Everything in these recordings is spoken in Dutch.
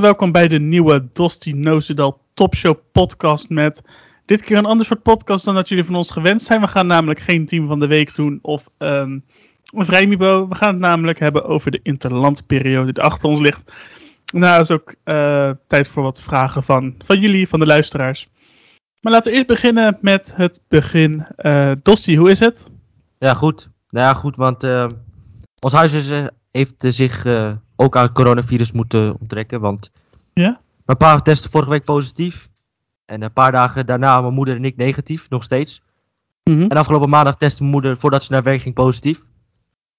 welkom bij de nieuwe Dosti Nozedal Topshow podcast met dit keer een ander soort podcast dan dat jullie van ons gewend zijn. We gaan namelijk geen team van de week doen of um, een vrijmibo. We gaan het namelijk hebben over de interlandperiode die achter ons ligt. Nou, is ook uh, tijd voor wat vragen van, van jullie, van de luisteraars. Maar laten we eerst beginnen met het begin. Uh, Dosti, hoe is het? Ja, goed. Nou ja, goed, want uh, ons huis is, heeft zich ook aan het coronavirus moeten onttrekken. Want ja? mijn pa testte vorige week positief. En een paar dagen daarna mijn moeder en ik negatief, nog steeds. Mm -hmm. En afgelopen maandag testte mijn moeder voordat ze naar werk ging positief.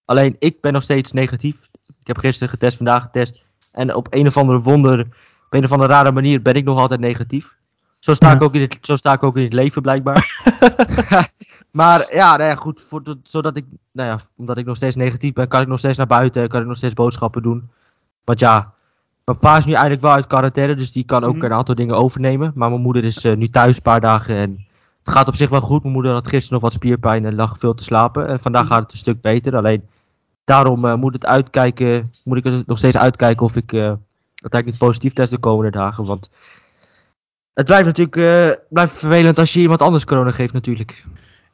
Alleen ik ben nog steeds negatief. Ik heb gisteren getest, vandaag getest. En op een of andere wonder, op een of andere rare manier ben ik nog altijd negatief. Zo sta, Ja. ik, ook in het, zo sta ik ook in het leven blijkbaar. maar ja, nou ja goed, voor, zodat ik, nou ja, omdat ik nog steeds negatief ben, kan ik nog steeds naar buiten, kan ik nog steeds boodschappen doen. Want ja, mijn pa is nu eigenlijk wel uit quarantaine, dus die kan ook Mhm. een aantal dingen overnemen. Maar mijn moeder is eh, nu thuis een paar dagen en het gaat op zich wel goed. Mijn moeder had gisteren nog wat spierpijn en lag veel te slapen. En vandaag Mhm. gaat het een stuk beter. Alleen daarom eh, moet, het uitkijken, moet ik er nog steeds uitkijken of ik eh uiteindelijk niet positief test de komende dagen. Want het blijft natuurlijk blijft vervelend als je iemand anders corona geeft natuurlijk.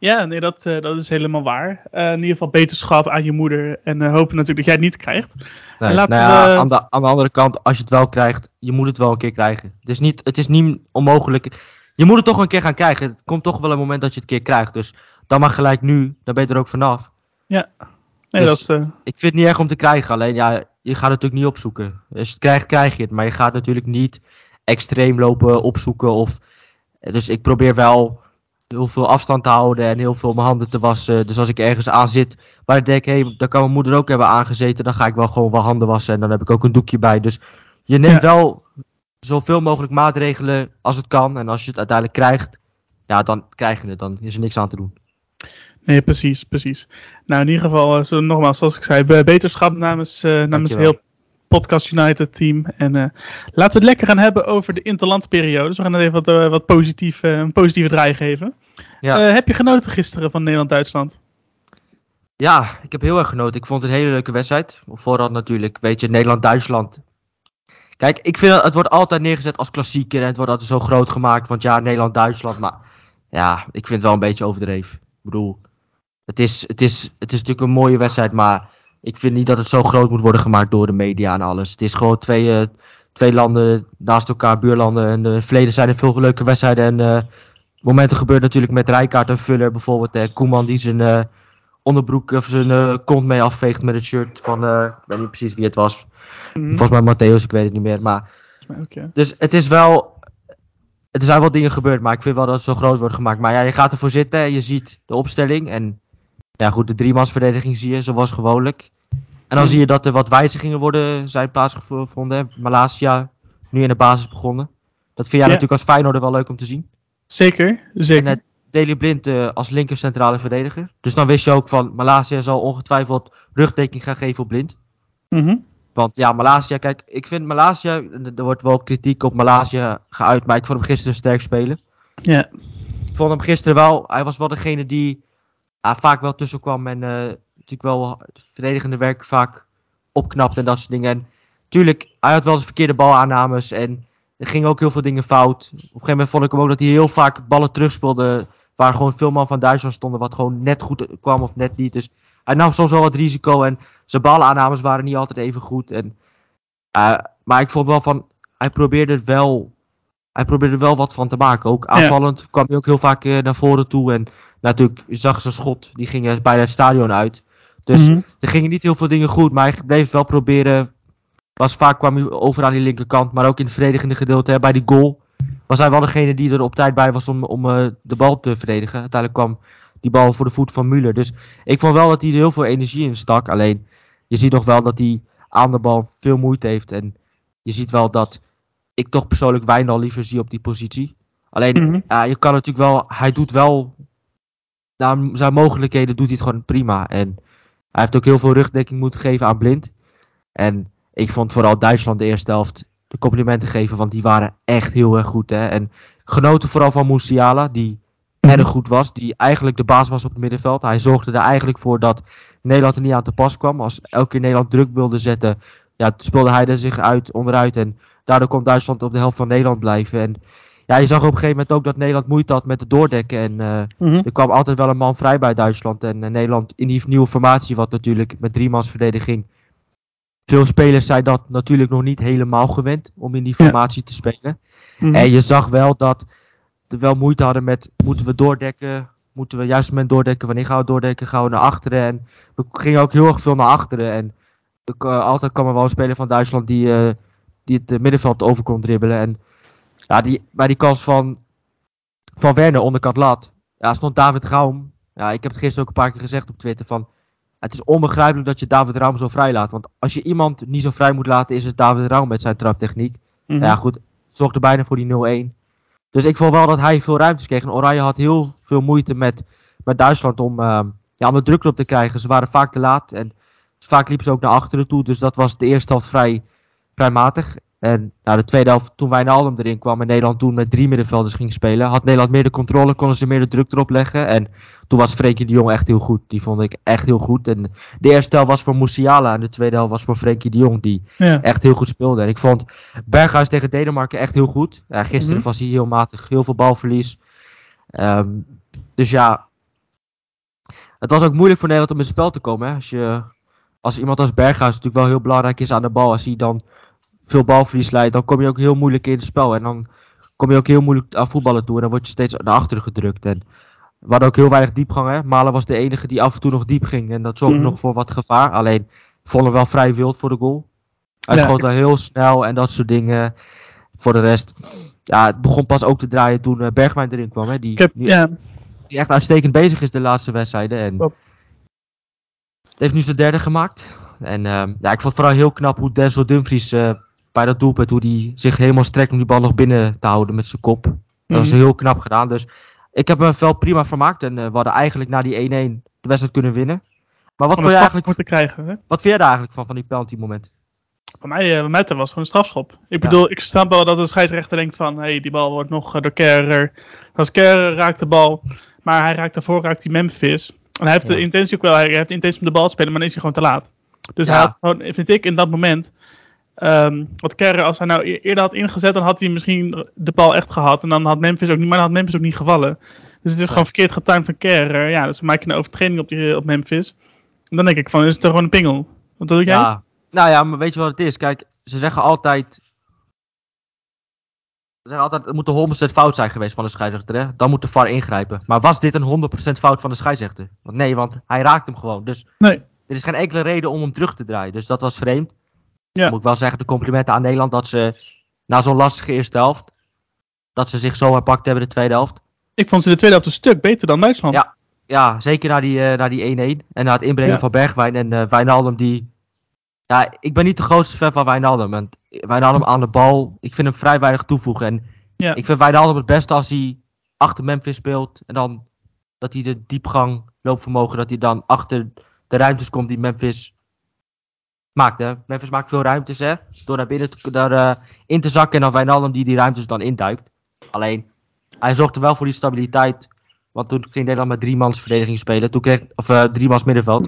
Ja, nee, dat, eh, dat is helemaal waar. Eh, in ieder geval beterschap aan je moeder. En eh, hopen natuurlijk dat jij het niet krijgt. Nee, nou ja, we- aan, de, aan de andere kant, als je het wel krijgt, je moet het wel een keer krijgen. Het is niet, het is niet onmogelijk. Je moet het toch een keer gaan krijgen. Het komt toch wel een moment dat je het een keer krijgt. Dus dan mag gelijk nu, dan ben je er ook vanaf. Nee, Dus- dat Ik vind het niet erg om te krijgen. Alleen ja, je gaat het natuurlijk niet opzoeken. Als je het krijgt, krijg je het. Maar je gaat natuurlijk niet extreem lopen opzoeken. Of, dus ik probeer wel heel veel afstand te houden en heel veel mijn handen te wassen. Dus als ik ergens aan zit waar ik denk, hé, hey, daar kan mijn moeder ook hebben aangezeten. Dan ga ik wel gewoon wel handen wassen en dan heb ik ook een doekje bij. Dus je neemt wel zoveel mogelijk maatregelen als het kan. En als je het uiteindelijk krijgt, ja, dan krijg je het. Dan is er niks aan te doen. nee, precies, precies. Nou, in ieder geval, eh, zo, nogmaals, zoals ik zei, be- beterschap namens, eh, namens heel Podcast United team. En eh, laten we het lekker gaan hebben over de interlandperiode. Dus we gaan het even wat, wat positief, een positieve draai geven. Ja. Eh, heb je genoten gisteren van Nederland-Duitsland? Ja, ik heb heel erg genoten. Ik vond het een hele leuke wedstrijd. Vooral natuurlijk, weet je, Nederland-Duitsland. Kijk, ik vind dat het wordt altijd neergezet als klassieker en het wordt altijd zo groot gemaakt. Want ja, Nederland-Duitsland, maar ja, ik vind het wel een beetje overdreven. Ik bedoel, het is, het, is, het is natuurlijk een mooie wedstrijd, maar ik vind niet dat het zo groot moet worden gemaakt door de media en alles. Het is gewoon twee, eh, twee landen naast elkaar, buurlanden. En eh, in het verleden zijn er veel leuke wedstrijden en eh, momenten gebeurt natuurlijk met Rijkaard en Vuller. Bijvoorbeeld eh, Koeman die zijn eh, onderbroek of zijn eh, kont mee afveegt met het shirt van, eh, ik weet niet precies wie het was. Mhm. Volgens mij Matthäus, ik weet het niet meer. Maar, dus het is wel, er zijn wel dingen gebeurd, maar ik vind wel dat het zo groot wordt gemaakt. Maar ja, je gaat ervoor zitten en je ziet de opstelling. En ja goed, de driemansverdediging zie je, zoals gewoonlijk. En dan Mhm. zie je dat er wat wijzigingen worden, zijn plaatsgevonden. hè. Malasia nu in de basis begonnen. Dat vind jij Ja. natuurlijk als Feyenoorder wel leuk om te zien. Zeker, zeker. En uh, Daley Blind uh, als linker centrale verdediger. Dus dan wist je ook van Malasia zal ongetwijfeld rugdekking gaan geven op Blind. Mhm. Want ja, Malasia, kijk, ik vind Malasia, er wordt wel kritiek op Malasia geuit, maar ik vond hem gisteren sterk spelen. Ja. Ik vond hem gisteren wel, hij was wel degene die uh, vaak wel tussenkwam en uh, natuurlijk wel het verdedigende werk vaak opknapt en dat soort dingen. En tuurlijk, hij had wel eens verkeerde balaannames en er gingen ook heel veel dingen fout. Op een gegeven moment vond ik hem ook dat hij heel vaak ballen terugspeelde waar gewoon veel man van Duitsland stonden wat gewoon net goed kwam of net niet. Dus hij nam soms wel wat risico en zijn balaannames waren niet altijd even goed. En, uh, maar ik vond wel van, hij probeerde het wel, hij probeerde er wel wat van te maken. Ook aanvallend ja. kwam hij ook heel vaak uh, naar voren toe en natuurlijk zag zijn schot, die ging bijna het stadion uit. Dus Mhm. mm -hmm. er gingen niet heel veel dingen goed, maar hij bleef wel proberen was vaak kwam hij over aan die linkerkant, maar ook in het verdedigende gedeelte. Hè, bij die goal was hij wel degene die er op tijd bij was om, om uh, de bal te verdedigen. Uiteindelijk kwam die bal voor de voet van Müller. Dus ik vond wel dat hij er heel veel energie in stak. Alleen je ziet nog wel dat hij aan de bal veel moeite heeft. En je ziet wel dat ik toch persoonlijk Wijndal liever zie op die positie. Alleen Mhm. mm -hmm. ja, je kan natuurlijk wel, hij doet wel, naar zijn mogelijkheden doet hij het gewoon prima. En hij heeft ook heel veel rugdekking moeten geven aan Blind. En ik vond vooral Duitsland de eerste helft de complimenten geven, want die waren echt heel erg goed. Hè? En genoten vooral van Musiala, die erg goed was, die eigenlijk de baas was op het middenveld. Hij zorgde er eigenlijk voor dat Nederland er niet aan te pas kwam. Als elke keer Nederland druk wilde zetten, ja, speelde hij er zich uit onderuit. En daardoor kon Duitsland op de helft van Nederland blijven. En ja, je zag op een gegeven moment ook dat Nederland moeite had met het doordekken. En eh, Mhm. er kwam altijd wel een man vrij bij Duitsland. En eh, Nederland in die nieuwe formatie, wat natuurlijk met driemansverdediging. Veel spelers zijn dat natuurlijk nog niet helemaal gewend om in die Ja. formatie te spelen. Mhm. En je zag wel dat er wel moeite hadden met, moeten we doordekken? Moeten we juist moment doordekken? Wanneer gaan we doordekken? Gaan we naar achteren? En we gingen ook heel erg veel naar achteren. En ik, eh, altijd kwam er wel een speler van Duitsland die, eh, die het middenveld over kon dribbelen. En ja, die, bij die kans van, van Werner, onderkant lat, ja, stond David Raum. Ja, ik heb het gisteren ook een paar keer gezegd op Twitter van... Het is onbegrijpelijk dat je David Raum zo vrij laat. Want als je iemand niet zo vrij moet laten, is het David Raum met zijn traptechniek. Mhm. Ja, goed. Zorgde bijna voor die 0-1. Dus ik vond wel dat hij veel ruimtes kreeg. En Oranje had heel veel moeite met, met Duitsland om, ehm, ja, om de druk erop te krijgen. Ze waren vaak te laat. En vaak liepen ze ook naar achteren toe. Dus dat was de eerste helft vrij, vrij matig. En nou, de tweede helft, toen Wijnaldum erin kwam en Nederland toen met drie middenvelders ging spelen, had Nederland meer de controle, konden ze meer de druk erop leggen. En toen was Frenkie de Jong echt heel goed. Die vond ik echt heel goed. En de eerste helft was voor Musiala en de tweede helft was voor Frenkie de Jong, die ja. echt heel goed speelde. En ik vond Berghuis tegen Denemarken echt heel goed. Ja, gisteren Mhm. was hij heel matig, heel veel balverlies. Ehm, dus ja, het was ook moeilijk voor Nederland om in het spel te komen. Hè. Als, je, als iemand als Berghuis natuurlijk wel heel belangrijk is aan de bal, als hij dan veel balverlies leidt, dan kom je ook heel moeilijk in het spel. En dan kom je ook heel moeilijk aan voetballen toe en dan word je steeds naar achteren gedrukt. En we hadden ook heel weinig diepgang. Hè. Malen was de enige die af en toe nog diep ging en dat zorgde Mhm. nog voor wat gevaar. Alleen, ik vond hem wel vrij wild voor de goal. Hij Ja, schoot wel heel snel en dat soort dingen. Voor de rest, ja, het begon pas ook te draaien toen eh, Bergwijn erin kwam. Hè, die, Ik heb, nu- ja, die echt uitstekend bezig is de laatste wedstrijden. En Klopt. heeft nu zijn derde gemaakt. En ehm, ja, ik vond het vooral heel knap hoe Denzel Dumfries eh, bij dat doelpunt, hoe hij zich helemaal strekt om die bal nog binnen te houden met zijn kop. Dat was Mhm. heel knap gedaan. Dus ik heb me wel prima vermaakt. En eh, we hadden eigenlijk na die 1-1 de wedstrijd kunnen winnen. Maar wat vond, je eigenlijk, moeten krijgen. Hè? wat vind jij er eigenlijk van, van die penalty moment? Voor mij, mij was gewoon een strafschop. Ik Ja. bedoel, ik snap wel dat de scheidsrechter denkt van, hé, hey, die bal wordt nog eh, door Kerrer. Als Kerrer raakt de bal, maar hij raakt daarvoor raakt die Memphis. En hij heeft Ja. de intentie ook wel, hij heeft de intentie om de bal te spelen, maar dan is hij gewoon te laat. Dus Ja. hij had gewoon, vind ik in dat moment, ehm wat Kerrer, als hij nou e- eerder had ingezet, dan had hij misschien de bal echt gehad. En dan had Memphis ook niet, maar dan had Memphis ook niet gevallen. Dus het is gewoon verkeerd getimed van Kerrer. Ja, dus maak je een overtreding op, die, op Memphis. En dan denk ik van, is het gewoon een pingel? Wat doe jij? Ja, nou ja, maar weet je wat het is? Kijk, ze zeggen altijd. Ze zeggen altijd, het moet de 100% fout zijn geweest van de scheidsrechter. Hè? Dan moet de VAR ingrijpen. Maar was dit een 100% fout van de scheidsrechter? Want nee, want hij raakt hem gewoon. Dus Nee. er is geen enkele reden om hem terug te draaien. Dus dat was vreemd. Ja. Moet ik wel zeggen, de complimenten aan Nederland dat ze na zo'n lastige eerste helft. Dat ze zich zo herpakt hebben de tweede helft. Ik vond ze de tweede helft een stuk beter dan Duitsland. Ja. Ja, zeker na die, eh, na die 1-1. En na het inbrengen Ja. van Bergwijn en eh Wijnaldum die... Ja, ik ben niet de grootste fan van Wijnaldum. En Wijnaldum aan de bal, ik vind hem vrij weinig toevoegen. En Ja. ik vind Wijnaldum het beste als hij achter Memphis speelt. En dan dat hij de diepgang, loopvermogen, dat hij dan achter de ruimtes komt die Memphis maakt. Hè. Memphis maakt veel ruimtes, hè. Door naar binnen te, daar, eh, in te zakken en dan Wijnaldum die die ruimtes dan induikt. Alleen, hij zorgde wel voor die stabiliteit. Want toen ging Nederland met drie mans verdediging spelen. Toen kreeg, of eh drie mans middenveld.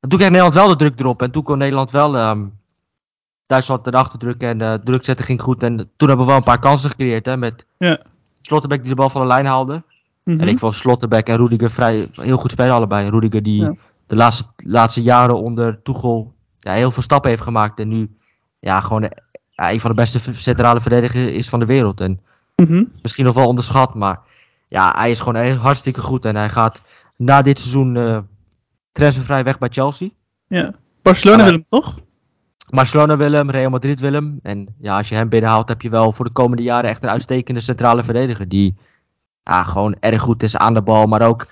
En toen kreeg Nederland wel de druk erop. En toen kon Nederland wel ehm, Duitsland erachter drukken. En de druk zetten ging goed. En toen hebben we wel een paar kansen gecreëerd. Hè, met Ja. Slotterbeck die de bal van de lijn haalde. Mhm. En ik vond Slotterbeck en Rudiger vrij, heel goed spelen allebei. Rudiger die Ja. De laatste, laatste jaren onder Tuchel ja, heel veel stappen heeft gemaakt. En nu ja, gewoon eh, ja, een van de beste centrale verdedigers is van de wereld. En Mhm. misschien nog wel onderschat. Maar ja, hij is gewoon hartstikke goed. En hij gaat na dit seizoen eh transfervrij weg bij Chelsea. Ja. Barcelona wil hem toch? Barcelona wil hem, Real Madrid wil hem. En ja, als je hem binnenhaalt, heb je wel voor de komende jaren echt een uitstekende centrale verdediger. Die ja, gewoon erg goed is aan de bal, maar ook,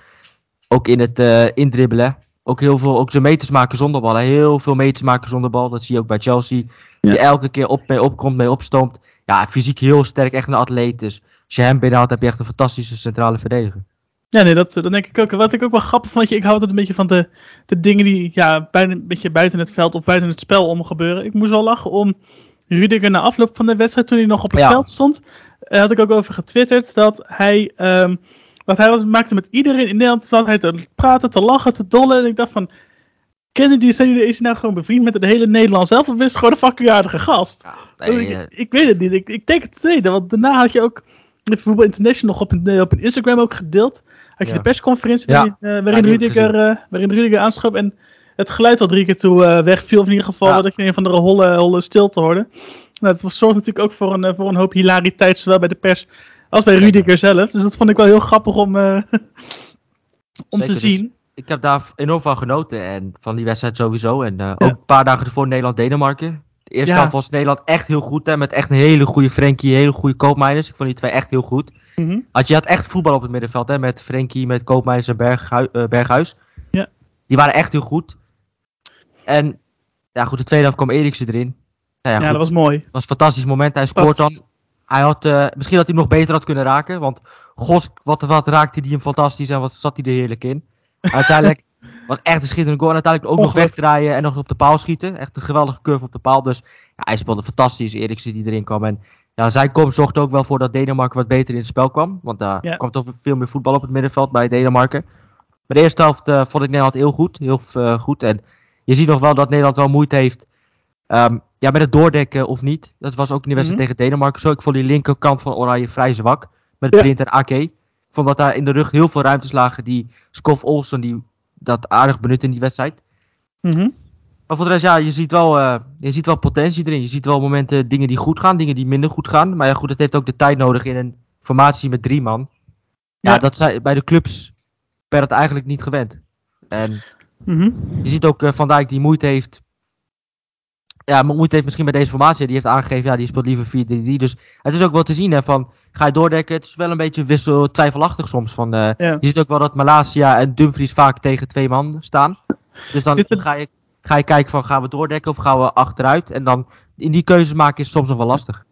ook in het eh indribbelen. Ook heel veel, ook zijn meters maken zonder bal. hè. Heel veel meters maken zonder bal. Dat zie je ook bij Chelsea. Ja. Die elke keer op, mee opkomt, mee opstoomt. Ja, fysiek heel sterk, echt een atleet. Dus als je hem binnenhaalt, heb je echt een fantastische centrale verdediger. Ja, nee, dat, dat denk ik ook. Wat ik ook wel grappig vond, je, ik hou altijd een beetje van de, de dingen die ja, bijna een beetje buiten het veld of buiten het spel om gebeuren. Ik moest wel lachen om Rudiger na afloop van de wedstrijd, toen hij nog op het Ja. veld stond. Daar had ik ook over getwitterd dat hij, ehm, dat hij was, maakte met iedereen in Nederland, zat hij te praten, te lachen, te dollen. En ik dacht van, kennen die, zijn jullie, is hij nou gewoon bevriend met de hele Nederland zelf? Of is het gewoon een fucking aardige gast? Ja, Dus nee, ik, eh, ik weet het niet. Ik, ik denk het tweede. Want daarna had je ook de Voetbal International nog op een, eh, op een Instagram ook gedeeld. Had je Ja. de persconferentie Ja. waarin, eh, waarin, Rudiger, eh, waarin Rudiger aanschop. En het geluid al drie keer toe wegviel. Of in ieder geval dat je een van de holle, holle stilte hoorde. Nou, dat zorgt natuurlijk ook voor een, voor een hoop hilariteit. Zowel bij de pers als bij. Rudiger zelf. Dus dat vond ik wel heel grappig om, eh, om Zeker, te dus- zien. ik heb daar enorm van genoten. En van die wedstrijd sowieso. En eh, ook een paar dagen ervoor Nederland-Denemarken. De eerste helft was Nederland echt heel goed. Hè, met echt een hele goede Frenkie, hele goede Koopmeiners. Ik vond die twee echt heel goed. Had je had echt voetbal op het middenveld. Hè, met Frenkie, met Koopmeiners en Berghui- eh, Berghuis. Ja. Die waren echt heel goed. En ja, goed, de tweede helft kwam Eriksen erin. Nou ja, Ja, dat was mooi. was een fantastisch moment. Hij scoort dan. Hij had, eh, misschien dat hij hem nog beter had kunnen raken. Want god, wat, wat raakte hij hem fantastisch en wat zat hij er heerlijk in. Uiteindelijk was echt een schitterende goal. En uiteindelijk ook nog wegdraaien en nog op de paal schieten. Echt een geweldige curve op de paal. Dus ja, hij speelde fantastisch. Eriksen die erin kwam. En ja, zijn komst zorgde ook wel voor dat Denemarken wat beter in het spel kwam. Want daar Ja. kwam toch veel meer voetbal op het middenveld bij Denemarken. Maar de eerste helft eh, vond ik Nederland heel goed. Heel eh, goed. En je ziet nog wel dat Nederland wel moeite heeft Ehm, ja, met het doordekken of niet. Dat was ook in de wedstrijd Mhm. tegen Denemarken zo. Ik vond die linkerkant van Oranje vrij zwak. Met Ja. Blind en Ake. Ik vond dat daar in de rug heel veel ruimtes lagen. Die Skof Olsen die dat aardig benut in die wedstrijd. Mhm. Maar voor de rest, ja, je ziet wel, eh, je ziet wel potentie erin. Je ziet wel momenten, dingen die goed gaan, dingen die minder goed gaan. Maar ja, goed, het heeft ook de tijd nodig in een formatie met drie man. Ja, Ja. dat zijn bij de clubs per het eigenlijk niet gewend. En Mhm. je ziet ook eh, Van Dijk die moeite heeft. Ja, mo- moeite heeft misschien met deze formatie. Die heeft aangegeven, ja, die speelt liever 4-3-3. Dus het is ook wel te zien, hè, van ga je doordekken. Het is wel een beetje wissel, twijfelachtig soms. Van, eh, Ja. Je ziet ook wel dat Malasia en Dumfries vaak tegen twee man staan. Dus dan er- ga, je, ga je kijken van, gaan we doordekken of gaan we achteruit? En dan in die keuzes maken is soms nog wel lastig.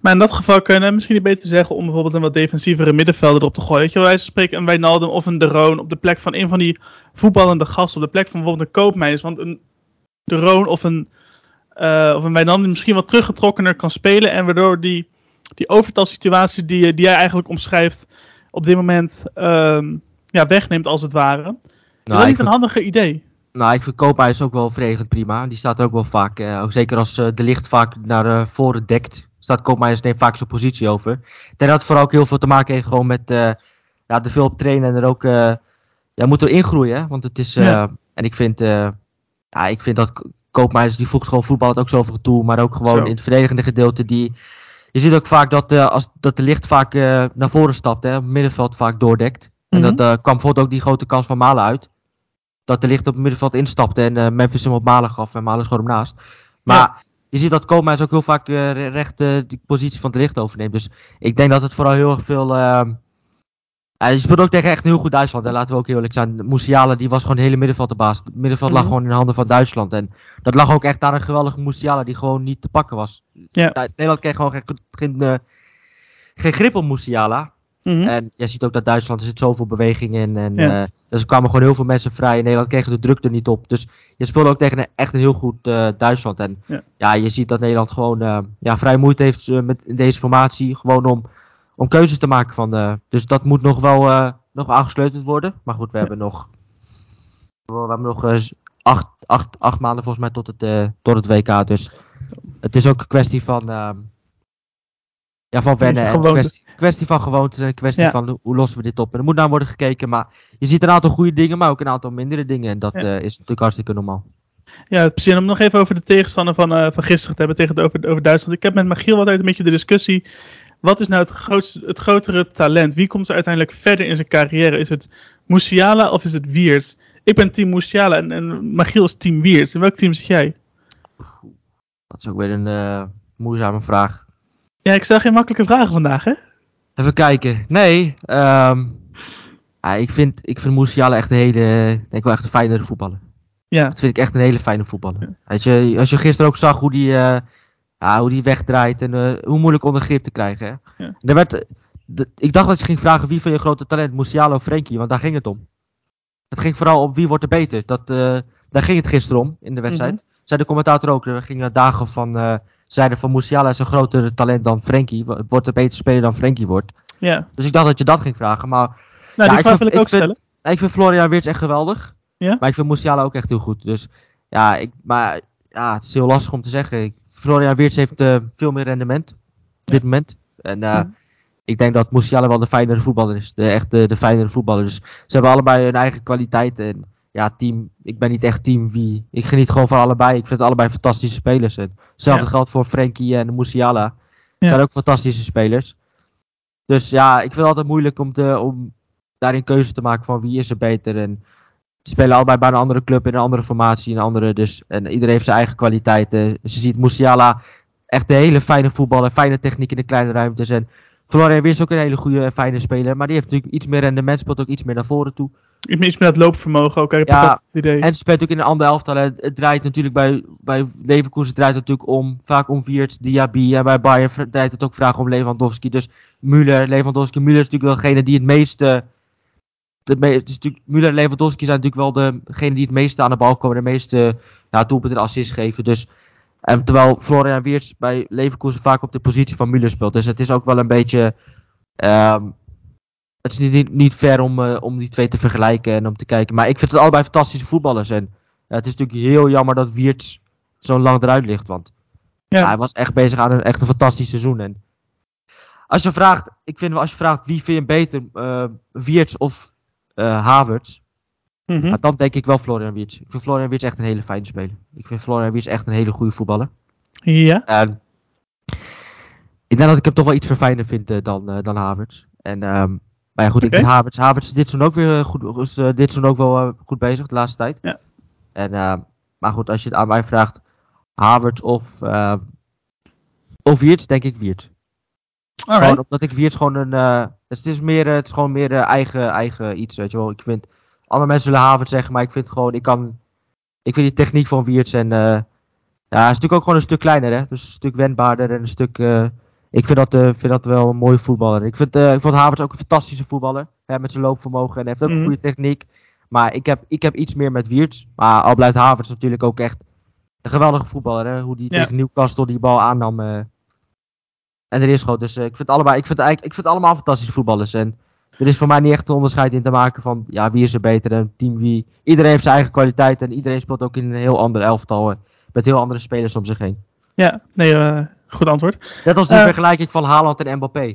Maar in dat geval kun je misschien beter zeggen om bijvoorbeeld een wat defensievere middenvelder erop te gooien. Weet je, wij spreken een Wijnaldum of een De Roon op de plek van een van die voetballende gasten. Op de plek van bijvoorbeeld een Koopmeijers. Want een De Roon of een, eh of een Wijnaldum die misschien wat teruggetrokkener kan spelen. En waardoor die, die overtalsituatie die, die jij eigenlijk omschrijft op dit moment ehm, ja, wegneemt als het ware. is dat Nou, niet een vind, handiger idee? nou, ik vind Koophuis ook wel verdedigend prima. Die staat ook wel vaak, eh, ook zeker als eh, de licht vaak naar voren dekt, staat Koophuis neemt vaak zijn positie over. Ik denk dat het vooral ook heel veel te maken heeft gewoon met ja, er veel op trainen en er ook, ja, moet er ingroeien. Want het is, Ja. en ik vind, ja, ik vind dat Ko- Koopmeiners, die voegt gewoon voetbal ook zoveel toe, maar ook gewoon Zo. in het verdedigende gedeelte, die, je ziet ook vaak dat, eh, als, dat de licht vaak eh, naar voren stapt, hè, op het middenveld vaak doordekt. En Mhm. dat eh, kwam bijvoorbeeld ook die grote kans van Malen uit. Dat de licht op het middenveld instapte en eh, Memphis hem op Malen gaf en Malen schoot hem naast. Maar Ja. je ziet dat Koopmeiners ook heel vaak eh, re- recht die positie van de licht overneemt. Dus ik denk dat het vooral heel erg veel... je speelt ook tegen echt een heel goed Duitsland. En laten we ook eerlijk zijn. Musiala die was gewoon het hele middenveld de baas. Het middenveld lag Mhm. gewoon in de handen van Duitsland. En dat lag ook echt aan een geweldige Musiala die gewoon niet te pakken was. Ja. Nederland kreeg gewoon geen, geen, eh, geen grip op Musiala. Mhm. En je ziet ook dat Duitsland, er zit zoveel beweging in. En Ja. dus er kwamen gewoon heel veel mensen vrij. En Nederland kreeg de druk er niet op. Dus je speelde ook tegen een, echt een heel goed eh, Duitsland. En Ja. ja. je ziet dat Nederland gewoon ja, vrij moeite heeft met in deze formatie. Gewoon om, om keuzes te maken. Van, eh, dus dat moet nog wel eh, nog aangesleuteld worden. Maar goed, we hebben nog, we hebben nog eh, acht, acht, acht maanden volgens mij tot het, tot het WK. Dus het is ook een kwestie van... ehm, ja, van wennen. En kwestie, kwestie van gewoontes en een kwestie Ja. van hoe- lossen we dit op. En er moet naar worden gekeken. Maar je ziet een aantal goede dingen, maar ook een aantal mindere dingen. En dat Ja. is natuurlijk hartstikke normaal. Ja, precies. En om nog even over de tegenstander van, van gisteren te hebben tegen de, over, over Duitsland. Ik heb met Magiel altijd een beetje de discussie. Wat is nou het, grootste, het grotere talent? Wie komt er uiteindelijk verder in zijn carrière? Is het Musiala of is het Wiers? Ik ben team Musiala en, en Magiel is team Wiers. In welk team zit jij? Dat is ook weer een eh, moeizame vraag. Ja, ik stel geen makkelijke vragen vandaag, hè? Even kijken. Nee, ja, ik vind, ik vind Musiala echt een hele, denk ik wel echt een fijnere voetballer. Ja. Dat vind ik echt een hele fijne voetballer. Weet je, als je gisteren ook zag hoe die, eh, hoe die wegdraait en eh, hoe moeilijk onder grip te krijgen. Hè? Ja. Er werd, de- ik dacht dat je ging vragen wie van je grote talent, Musiala of Frenkie, want daar ging het om. Het ging vooral om wie wordt er beter. Dat, eh, daar ging het gisteren om in de wedstrijd. Mhm. Zei de commentator ook. Er gingen dagen van, eh zeiden van Musiala is een groter talent dan Frenkie. Wo- Wordt er beter speler dan Frenkie wordt. Ja. Dus ik dacht dat je dat ging vragen. Maar Nou, Ja, die ik vraag vind- wil ik ik ook vind- stellen. ik vind Florian Wirtz echt geweldig. Ja? Maar ik vind Musiala ook echt heel goed. Dus ja, ik, maar ja, het is heel lastig om te zeggen. Ik- Florian Wirtz heeft eh, veel meer rendement op dit moment. En eh, Ja. ik denk dat Musiala wel de fijnere voetballer is. De, echt de, de fijnere voetballer. Dus ze hebben allebei hun eigen kwaliteit. En ja, team, ik ben niet echt team wie. Ik geniet gewoon van allebei. Ik vind allebei fantastische spelers. En hetzelfde Ja. geldt voor Frenkie en Musiala. Zijn ook fantastische spelers. Dus ja, ik vind het altijd moeilijk om, te, om daarin keuze te maken van wie is er beter. En spelen allebei bij een andere club in een andere formatie. Een andere, dus, en iedereen heeft zijn eigen kwaliteiten. Ze ziet Musiala echt een hele fijne voetballer. Fijne techniek in de kleine ruimtes. En Florian is ook een hele goede en fijne speler. Maar die heeft natuurlijk iets meer rendement. Speelt ook iets meer naar voren toe. Iets meer het loopvermogen ook. Heb Ja, ook het idee. En ze speelt ook in een ander elftal. Het, het draait natuurlijk bij, bij Leverkusen draait het natuurlijk om, vaak om Wiert, Diaby. En bij Bayern draait het ook vaak om Lewandowski. Dus Müller, Lewandowski, Müller is natuurlijk wel degene die het meeste... De me, het is natuurlijk, Müller en Lewandowski zijn natuurlijk wel degene die het meeste aan de bal komen. De meeste ja, doelpunten en assists geven. Dus, en terwijl Florian Wirtz bij Leverkusen vaak op de positie van Müller speelt. Dus het is ook wel een beetje... ehm, het is niet, niet, niet fair om, eh, om die twee te vergelijken en om te kijken. Maar ik vind het allebei fantastische voetballers. En ja, het is natuurlijk heel jammer dat Wiertz zo lang eruit ligt. Want Ja. ja, hij was echt bezig aan een, echt een fantastisch seizoen. En als je vraagt, ik vind wel, als je vraagt wie vind je beter, eh Wiertz of eh Havertz, Mhm. maar dan denk ik wel Florian Wiertz. Ik vind Florian Wiertz echt een hele fijne speler. Ik vind Florian Wiertz echt een hele goede voetballer. Ja. En ik denk dat ik hem toch wel iets verfijnder vind eh, dan, eh, dan Havertz. En, ehm, maar ja, goed, ik vind Havertz, Havertz is dit seizoen ook weer goed, is, dit ook wel goed bezig, de laatste tijd. Ja. En, ehm, maar goed, als je het aan mij vraagt, Havertz of, ehm of Wiertz, denk ik Gewoon omdat ik Wiertz gewoon een, eh, het is meer, het is gewoon meer eh, eigen, eigen iets, weet je wel. Ik vind, andere mensen zullen Havertz zeggen, maar ik vind gewoon, ik kan, ik vind die techniek van Wiertz en, eh, ja, hij is natuurlijk ook gewoon een stuk kleiner, hè. Dus een stuk wendbaarder en een stuk, ik vind dat, vind dat wel een mooie voetballer. Ik vind, ik vond Havertz ook een fantastische voetballer, hè, met zijn loopvermogen en hij heeft ook Mhm. een goede techniek. Maar ik heb, ik heb iets meer met Wiertz. Maar al blijft Havertz natuurlijk ook echt een geweldige voetballer, hè. Hoe die Ja. tegen Newcastle die bal aannam, en er is gewoon, dus eh, ik vind allebei, ik vind, eigenlijk, ik vind allemaal fantastische voetballers. En er is voor mij niet echt een onderscheid in te maken van, ja, wie is er beter en team wie. Iedereen heeft zijn eigen kwaliteit en iedereen speelt ook in een heel ander elftal. eh, met heel andere spelers om zich heen. Ja, nee, eh, goed antwoord. Net als de vergelijking van Haaland en Mbappé.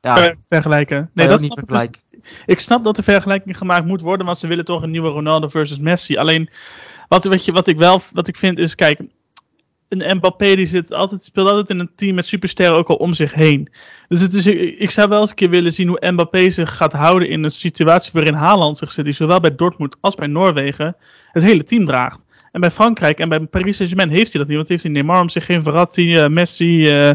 Ja, vergelijken. Nee, dat ook niet dus. vergelijken. Ik snap dat de vergelijking gemaakt moet worden, want ze willen toch een nieuwe Ronaldo versus Messi. Alleen, wat, wat, je, wat ik wel wat ik vind is, kijk, een Mbappé die zit altijd, speelt altijd in een team met supersterren ook al om zich heen. Dus het is, ik zou wel eens een keer willen zien hoe Mbappé zich gaat houden in een situatie waarin Haaland zich zit, die zowel bij Dortmund als bij Noorwegen het hele team draagt. En bij Frankrijk en bij Paris Saint-Germain heeft hij dat niet, want heeft hij Neymar om zich heen, Verratti, eh, Messi, eh,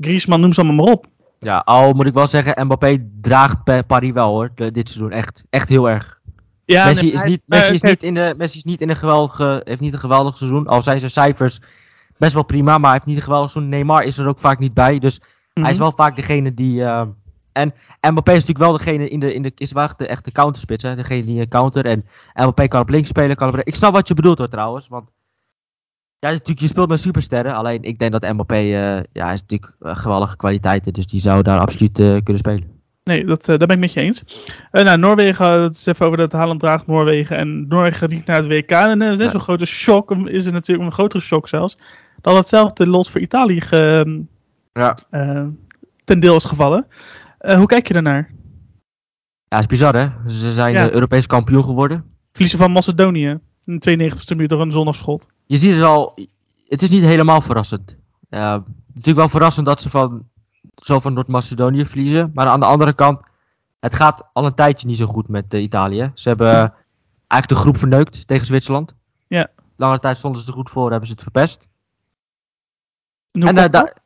Griezmann, noem ze allemaal maar op. Ja, al moet ik wel zeggen, Mbappé draagt Pa- Paris wel hoor, de- dit seizoen. Echt, echt heel erg. Ja, Messi, nee, is niet, Messi, is niet in de, Messi is niet in een geweldige, heeft niet een geweldig seizoen. Al zijn zijn cijfers best wel prima, maar hij heeft niet een geweldig seizoen. Neymar is er ook vaak niet bij. Dus hij is mhm. wel vaak degene die. eh, en Mbappé is natuurlijk wel degene in de. In de is wel echt de echte counterspits. Hè? Degene die een counter. En Mbappé kan op links spelen. Kan op rechts. Ik snap wat je bedoelt hoor trouwens. Want. Ja, natuurlijk, je speelt met supersterren. Alleen ik denk dat Mbappé. eh ja, is natuurlijk eh, geweldige kwaliteiten. Dus die zou daar absoluut eh, kunnen spelen. Nee, dat, daar ben ik met je eens. Nou, Noorwegen, het is even over dat Haaland draagt Noorwegen. En Noorwegen gaat niet naar het WK. En uh, Ja. zo'n grote shock, is het natuurlijk een grotere shock zelfs. Dat hetzelfde lot voor Italië ge, Ja. eh, ten deel is gevallen. Eh, hoe kijk je daarnaar? Ja, is bizar hè. Ze zijn Ja. eh, Europees kampioen geworden. Verliezen van Macedonië. In de 92e minuut door een zondagschot. je ziet het al, het is niet helemaal verrassend. Uh, natuurlijk wel verrassend dat ze van, zo van Noord-Macedonië verliezen. Maar aan de andere kant, het gaat al een tijdje niet zo goed met Italië. Ze hebben uh, eigenlijk de groep verneukt tegen Zwitserland. Ja. Lange tijd stonden ze er goed voor, hebben ze het verpest. En En, uh, dat?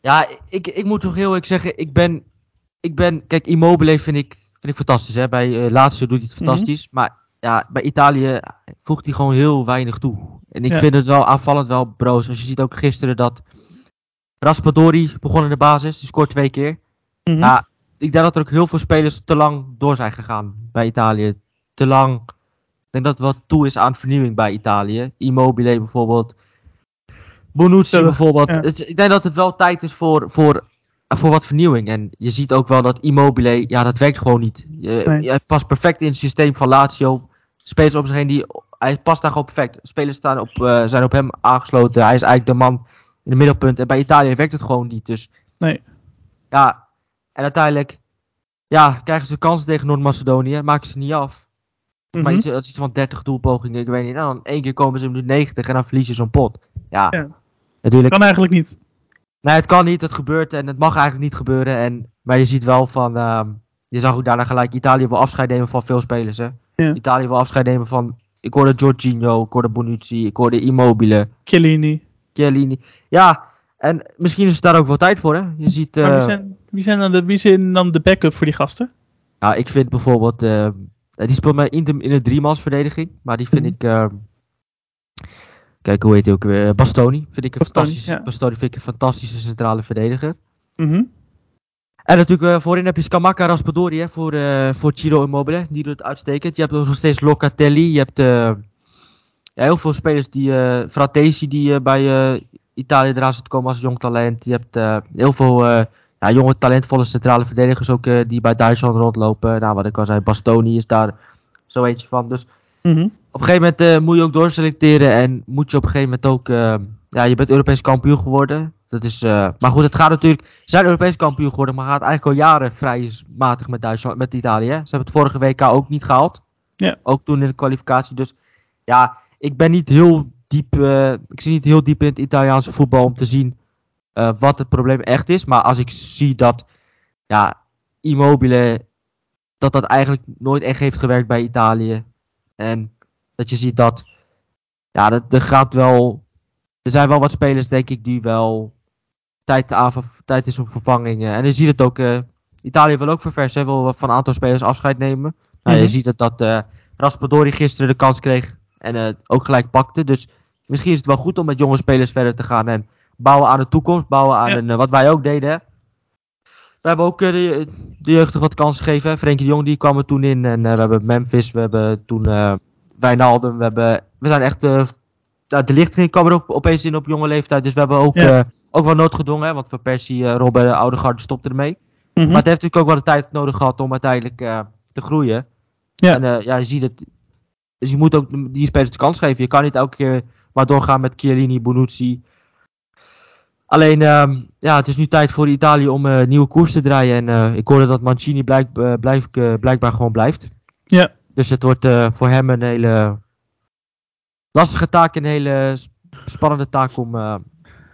Ja, ik, ik moet toch heel eerlijk zeggen, ik ben, ik ben kijk, Immobile vind ik, vind ik fantastisch. Hè? Bij uh, laatste doet hij het fantastisch. Maar ja, bij Italië voegt hij gewoon heel weinig toe. En ik Ja. vind het wel aanvallend wel broos. Als je ziet ook gisteren dat Raspadori begon in de basis. Die scoort twee keer. Mhm. Ja, ik denk dat er ook heel veel spelers te lang door zijn gegaan bij Italië. Te lang. Ik denk dat het wel toe is aan vernieuwing bij Italië. Immobile bijvoorbeeld. Bonucci bijvoorbeeld. ja. Het- ik denk dat het wel tijd is voor, voor, voor wat vernieuwing. En je ziet ook wel dat Immobile, ja, dat werkt gewoon niet. Je, Nee. je past perfect in het systeem van Lazio. Spelers om zich heen die hij past daar gewoon perfect. Spelers staan op, eh, zijn op hem aangesloten. Hij is eigenlijk de man in het middelpunt. En bij Italië werkt het gewoon niet. Dus Nee. ja, en uiteindelijk ja, krijgen ze kansen tegen Noord-Macedonië. Maken ze niet af. Maar Mhm. iets, dat is iets van 30 doelpogingen. Ik weet niet. En dan één keer komen ze in minuut 90 en dan verliezen ze zo'n pot. Ja, Ja. natuurlijk. Kan eigenlijk niet. Nee, het kan niet, het gebeurt en het mag eigenlijk niet gebeuren. En, maar je ziet wel van, ehm, je zag ook daarna gelijk, Italië wil afscheid nemen van veel spelers. Hè? Ja. Italië wil afscheid nemen van, ik hoorde Jorginho, ik hoorde Bonucci, ik hoorde Immobile, Chiellini. Chiellini. Ja, en misschien is het daar ook wel tijd voor. Hè? Je ziet, Maar wie eh, zijn, wie, zijn dan de, wie zijn dan de backup voor die gasten? ja, ik vind bijvoorbeeld, eh, die speelt mij in de, in de driemansverdediging, maar die vind Mhm. ik, ehm, kijk hoe heet hij ook weer, Bastoni. Vind ik een Bastoni, fantastische, ja. Bastoni vind ik een fantastische centrale verdediger. Mhm. En natuurlijk eh, voorin heb je Scamacca Raspadori hè, voor, eh voor Ciro Immobile. Die doet het uitstekend. Je hebt ook nog steeds Locatelli. Je hebt eh, ja, heel veel spelers die... eh Fratesi die eh, bij eh, Italië eraan zit te komen als jong talent. Je hebt eh, heel veel eh, ja, jonge talentvolle centrale verdedigers ook eh, die bij Duitsland rondlopen. Nou, wat ik al zei, Bastoni is daar zo eentje van. Dus Mhm. op een gegeven moment eh, moet je ook doorselecteren en moet je op een gegeven moment ook, eh, ja, je bent Europees kampioen geworden. Dat is, maar goed, het gaat natuurlijk, ze zijn Europees kampioen geworden, maar gaat eigenlijk al jaren vrij matig met Duitsland, met Italië. Hè? Ze hebben het vorige WK ook niet gehaald. Ja. Ook toen in de kwalificatie. Dus ja, ik ben niet heel diep, ik zie niet heel diep in het Italiaanse voetbal om te zien eh, wat het probleem echt is. Maar als ik zie dat, ja, Immobile, dat dat eigenlijk nooit echt heeft gewerkt bij Italië. En dat je ziet dat, ja, dat, er gaat wel, er zijn wel wat spelers denk ik die wel tijd, aan, tijd is op vervangingen. En je ziet het ook, eh, Italië wil ook verversen, wil van een aantal spelers afscheid nemen. Nou, Mhm. je ziet dat, dat eh, Raspadori gisteren de kans kreeg en ook gelijk pakte. Dus misschien is het wel goed om met jonge spelers verder te gaan en bouwen aan de toekomst, bouwen aan Ja. een, eh, wat wij ook deden. Hè. We hebben ook eh, de, de jeugdig wat kans gegeven. Frenkie de Jong die kwam er toen in. En eh, we hebben Memphis, we hebben toen eh Wijnaldum. We, hebben, we zijn echt... ja, de lichting kwam er ook opeens in op jonge leeftijd. Dus we hebben ook, Ja. ook wel noodgedwongen. Hè, want Van Persie, eh Robben, de oude garde stopte ermee. Mhm. Maar het heeft natuurlijk ook wel de tijd nodig gehad om uiteindelijk te groeien. Ja. En ja, je ziet het. Dus je moet ook die spelers de kans geven. Je kan niet elke keer maar doorgaan met Chiellini, Bonucci. Alleen, ehm, ja, het is nu tijd voor Italië om eh, nieuwe koers te draaien. En eh, ik hoorde dat Mancini blijk, eh, blijkbaar gewoon blijft. Ja. Dus het wordt voor hem een hele lastige taak. Een hele sp- spannende taak om,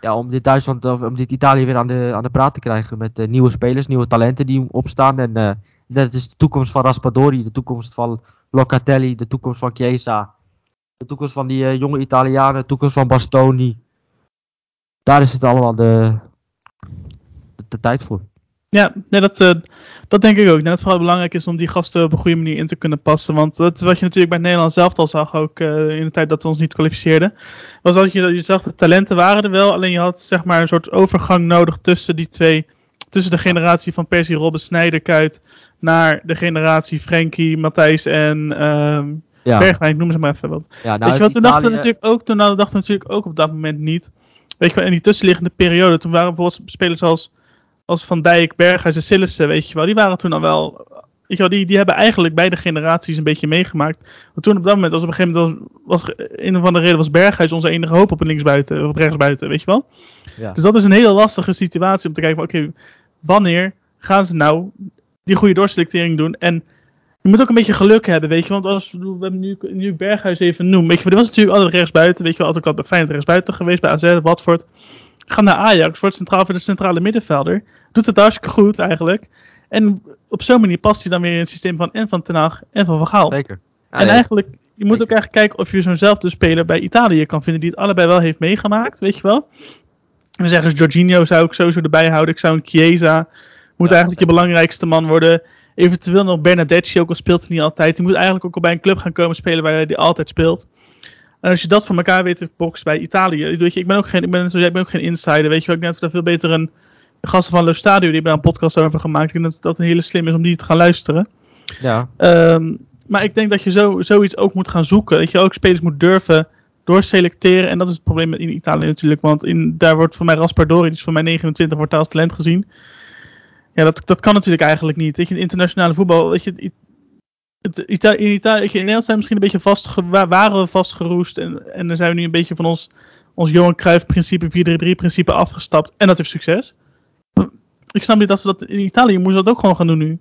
ja, om dit Duitsland, of om dit Italië weer aan de, aan de praat te krijgen. Met nieuwe spelers, nieuwe talenten die opstaan. En eh, dat is de toekomst van Raspadori, de toekomst van Locatelli, de toekomst van Chiesa. De toekomst van die jonge Italianen, de toekomst van Bastoni. Daar is het allemaal de, de, de tijd voor. Ja, nee, dat, eh, dat denk ik ook. Dat het vooral belangrijk is om die gasten op een goede manier in te kunnen passen. Want dat wat je natuurlijk bij Nederland zelf al zag, ook eh, in de tijd dat we ons niet kwalificeerden. Was dat je, je zag de talenten waren er wel, alleen je had zeg maar een soort overgang nodig tussen die twee. Tussen de generatie van Persie, Robben, Snijder, Kuit. Naar de generatie Frenkie, Matthijs en ehm Ja, Bergwijn, ik noem ze maar even wat. ja nou Weet je is wat, toen dachten we natuurlijk ook, toen dachten we natuurlijk ook op dat moment niet. Weet je wel, in die tussenliggende periode, toen waren bijvoorbeeld spelers als, als Van Dijk, Berghuis en Sillissen, weet je wel, die waren toen al wel, weet je wel, die, die hebben eigenlijk beide generaties een beetje meegemaakt. Want toen op dat moment, als op een gegeven moment, was, was een of andere reden was Berghuis onze enige hoop op een linksbuiten, of op rechtsbuiten, weet je wel. Ja. Dus dat is een hele lastige situatie om te kijken, van, oké, wanneer gaan ze nou die goede doorselectering doen en je moet ook een beetje geluk hebben, weet je. Want als we hebben nu, nu Berghuis even noemen. Weet je, maar die was natuurlijk altijd rechtsbuiten. Weet je wel, altijd ook al bij Feyenoord rechtsbuiten geweest. Bij AZ, Watford. Ga naar Ajax, wordt centraal voor de centrale middenvelder. Doet het hartstikke goed eigenlijk. En op zo'n manier past hij dan weer in het systeem van en van Ten Hag en van Van Gaal. Zeker. Ja, en eigenlijk, je moet ook eigenlijk kijken of je zo'nzelfde speler bij Italië kan vinden. Die het allebei wel heeft meegemaakt, weet je wel. Dan zeggen ze, Jorginho zou ik sowieso erbij houden. Ik zou een Chiesa. Moet Ja, eigenlijk je belangrijkste man worden. Eventueel nog Bernadette, ook al speelt hij niet altijd. Die moet eigenlijk ook al bij een club gaan komen spelen waar hij die altijd speelt. En als je dat voor elkaar weet te boksen bij Italië. Weet je, ik ben ook geen, ik ben, ik ben ook geen insider. Weet je wel, ik denk dat daar veel beter een. Gasten van Lo Stadio, die hebben daar een podcast over gemaakt. Ik denk dat dat een hele slim is om die te gaan luisteren. ja. Ehm, maar ik denk dat je zo, zoiets ook moet gaan zoeken. Dat je ook spelers moet durven doorselecteren. En dat is het probleem in Italië natuurlijk. Want in, daar wordt voor mij Raspadori, die is voor mij 29, wordt daar als talent gezien. Ja, dat, dat kan natuurlijk eigenlijk niet. Weet je, in internationale voetbal, weet je, het, in Italië, in Nederland zijn we misschien een beetje vast, waren we vastgeroest. En, en dan zijn we nu een beetje van ons, ons Johan Cruijff principe, 4-3-3 principe afgestapt. En dat heeft succes. Ik snap niet dat ze dat in Italië moesten dat ook gewoon gaan doen nu.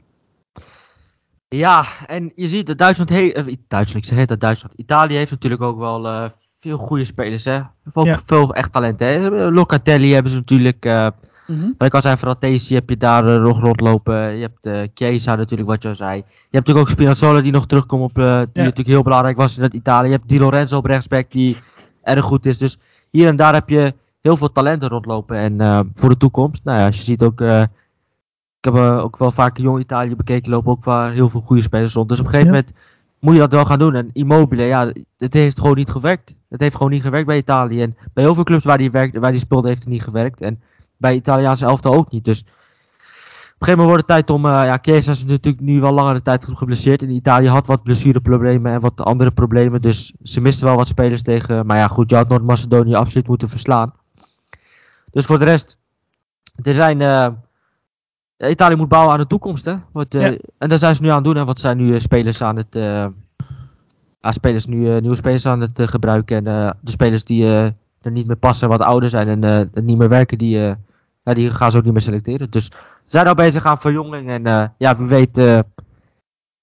Ja, en je ziet dat Duitsland, he uh, Duitsland, ik zeg het Duitsland. Italië heeft natuurlijk ook wel uh, veel goede spelers, hè. Ook ja. veel echt talent, hè. Locatelli hebben ze natuurlijk. Uh, mm -hmm. Wat ik al zei, Fratesi heb je daar nog rondlopen. Je hebt uh, Chiesa natuurlijk, wat je al zei. Je hebt natuurlijk ook Spinazzola die nog terugkomt op, die ja. natuurlijk heel belangrijk was in het Italië. Je hebt Di Lorenzo op rechtsback die erg goed is. Dus hier en daar heb je heel veel talenten rondlopen. En voor de toekomst, nou ja, als je ziet ook ik heb ook wel vaak Jong Italië bekeken, lopen ook wel heel veel goede spelers rond. Dus op een gegeven ja. moment moet je dat wel gaan doen. En Immobile, ja, het heeft gewoon niet gewerkt. Het heeft gewoon niet gewerkt bij Italië. En bij heel veel clubs waar die, werkt, waar die speelde heeft het niet gewerkt. En bij Italiaanse elftal ook niet. Dus op een gegeven moment wordt het tijd om... Uh, ja, Chiesa is natuurlijk nu wel langere tijd geblesseerd. En Italië had wat blessureproblemen en wat andere problemen. Dus ze misten wel wat spelers tegen... Maar ja, goed, je had Noord-Macedonië absoluut moeten verslaan. Dus voor de rest... Er zijn... Uh, Italië moet bouwen aan de toekomst, hè? Ja. En daar zijn ze nu aan het doen. En wat zijn nu spelers aan het. Uh, spelers nu, nieuwe spelers aan het gebruiken. En de spelers die er niet meer passen, wat ouder zijn en niet meer werken, die, ja, die gaan ze ook niet meer selecteren. Dus ze zijn al bezig aan verjonging. En ja, wie weet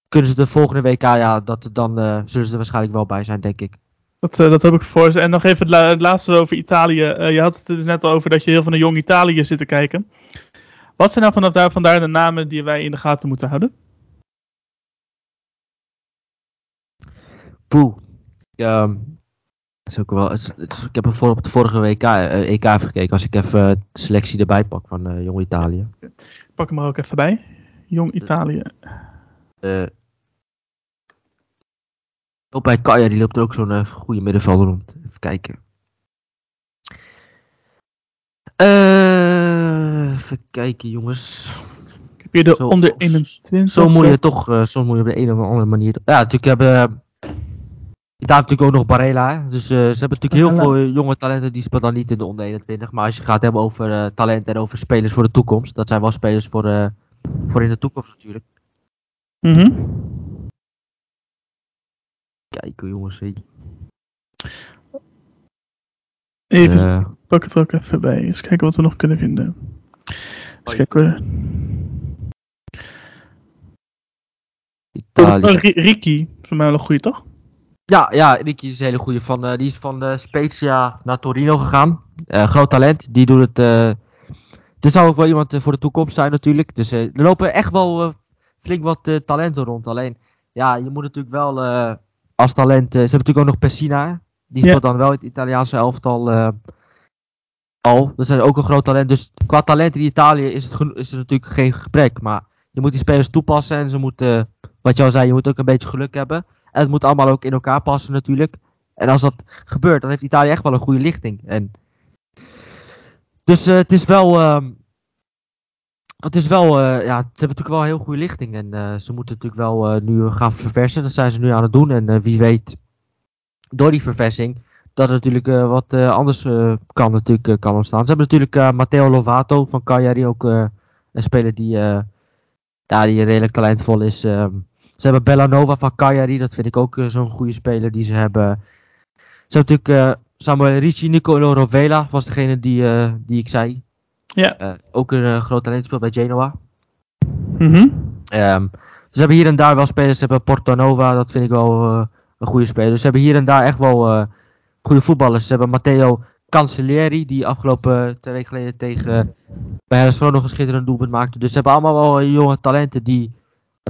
kunnen ze de volgende WK, ja, dat, dan zullen ze er waarschijnlijk wel bij zijn, denk ik. Dat, dat heb ik voor ze. En nog even het, la het laatste over Italië. Je had het dus net al over dat je heel veel naar jong Italië zit te kijken. Wat zijn nou vanaf daar, vandaar de namen die wij in de gaten moeten houden? Poeh. Um, is ook wel, het, het, ik heb er voor op de vorige WK, uh, EK even gekeken. Als ik even de selectie erbij pak van uh, Jong Italië. Pak hem er ook even bij. Jong Italië. Uh, op bij Kaya, die loopt er ook zo'n goede middenvelder rond. Even kijken. Even kijken, jongens. Heb hier de zo, onder 21. Zo moet je toch, zo moet je op de een of andere manier. Ja, natuurlijk hebben. Daar natuurlijk ook nog Barella. Hè? Dus uh, ze hebben natuurlijk heel veel jonge talenten die spelen dan niet in de onder 21. Maar als je gaat hebben over uh, talent en over spelers voor de toekomst. Dat zijn wel spelers voor, uh, voor in de toekomst natuurlijk. Mhm. Mm Kijken jongens. Hey. Even, pak het er ook even bij. Eens kijken wat we nog kunnen vinden. Eens kijken. Italië. Oh, Ricky, voor mij wel een goede toch? Ja, ja, Ricky is een hele goede. Van, uh, die is van uh, Spezia naar Torino gegaan. Uh, groot talent. Die doet het. Er zou ook wel iemand voor de toekomst zijn natuurlijk. Dus er lopen echt wel flink wat talenten rond. Alleen, ja, je moet natuurlijk wel als talent. ze hebben natuurlijk ook nog Pessina. Die speelt ja. dan wel het Italiaanse elftal al. Dat is ook een groot talent. Dus qua talent in Italië is het, is er natuurlijk geen gebrek. Maar je moet die spelers toepassen. En ze moeten, wat je al zei, je moet ook een beetje geluk hebben. En het moet allemaal ook in elkaar passen natuurlijk. En als dat gebeurt, dan heeft Italië echt wel een goede lichting. En dus uh, het is wel. Uh, het is wel, uh, ja, ze hebben natuurlijk wel een heel goede lichting. En uh, ze moeten natuurlijk wel nu gaan verversen. Dat zijn ze nu aan het doen. En wie weet door die verversing dat er natuurlijk wat anders kan, natuurlijk, kan ontstaan. Ze hebben natuurlijk Matteo Lovato van Cagliari, ook een speler die, ja, die redelijk talentvol is. Ehm, ze hebben Bellanova van Cagliari, dat vind ik ook zo'n goede speler die ze hebben. Ze hebben natuurlijk Samuel Ricci, Nicolo Rovela was degene die, die ik zei. Ja. ook een groot talent speelt bij Genoa. Mhm. Um, ze hebben hier en daar wel spelers. Ze hebben Porto Nova, dat vind ik wel een goede speler. Ze hebben hier en daar echt wel uh, goede voetballers. Ze hebben Matteo Cancellieri, die afgelopen twee weken geleden tegen bij Hersfro nog een schitterend doelpunt maakte. Dus ze hebben allemaal wel jonge talenten die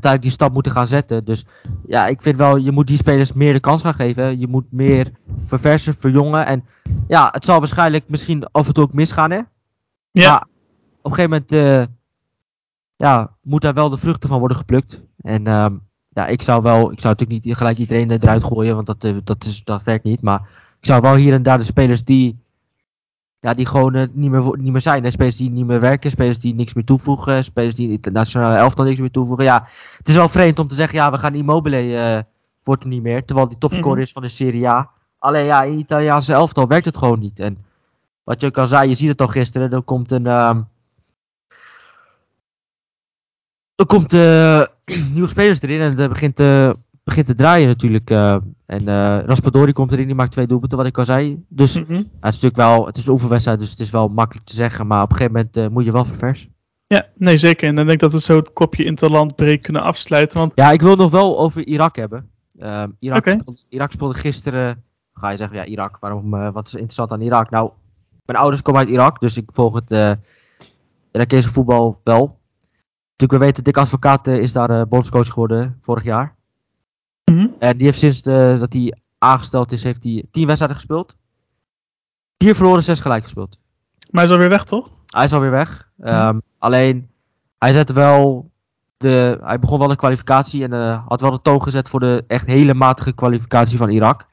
uiteindelijk die stap moeten gaan zetten. Dus ja, ik vind wel, je moet die spelers meer de kans gaan geven. Je moet meer verversen, verjongen. En ja, het zal waarschijnlijk misschien af en toe ook misgaan, hè? Ja. Maar op een gegeven moment, uh, ja, moet daar wel de vruchten van worden geplukt. En um, ja, ik zou wel, ik zou natuurlijk niet gelijk iedereen eruit gooien, want dat, eh, dat, is, dat werkt niet. Maar ik zou wel hier en daar de spelers die, ja, die gewoon uh, niet, meer, niet meer zijn. Hè? Spelers die niet meer werken, spelers die niks meer toevoegen, spelers die de nationale elftal niks meer toevoegen. Ja, het is wel vreemd om te zeggen, ja, we gaan Immobile, uh, wordt er niet meer. Terwijl die topscorer mm is van de Serie A. Alleen ja, in Italiaanse elftal werkt het gewoon niet. En wat je ook al zei, je ziet het al gisteren, er komt een... Uh, er komt eh, nieuwe spelers erin en het begint, eh, begint te draaien natuurlijk. eh. en eh Raspadori komt erin, die maakt twee doelpunten, wat ik al zei. Dus Mhm. het is natuurlijk wel, het is een oefenwedstrijd, dus het is wel makkelijk te zeggen. Maar op een gegeven moment eh, moet je wel ververs. Ja, nee zeker. En dan denk ik dat we zo het kopje Interland break kunnen afsluiten. Want Ja, ik wil nog wel over Irak hebben. Ehm, Irak, speelde, Irak speelde gisteren. Ga je zeggen, ja, Irak, waarom, eh, wat is interessant aan Irak? Nou, mijn ouders komen uit Irak, dus ik volg het Irakese voetbal wel. Natuurlijk, we weten, Dick Advocaat is daar bondscoach geworden vorig jaar. En die heeft sinds eh, dat hij aangesteld is, heeft hij tien wedstrijden gespeeld. Vier verloren, zes gelijk gespeeld. maar hij is alweer weg, toch? Hij is alweer weg. Ehm, Alleen, hij zette wel de, hij begon wel de kwalificatie en eh, had wel de toon gezet voor de echt hele matige kwalificatie van Irak.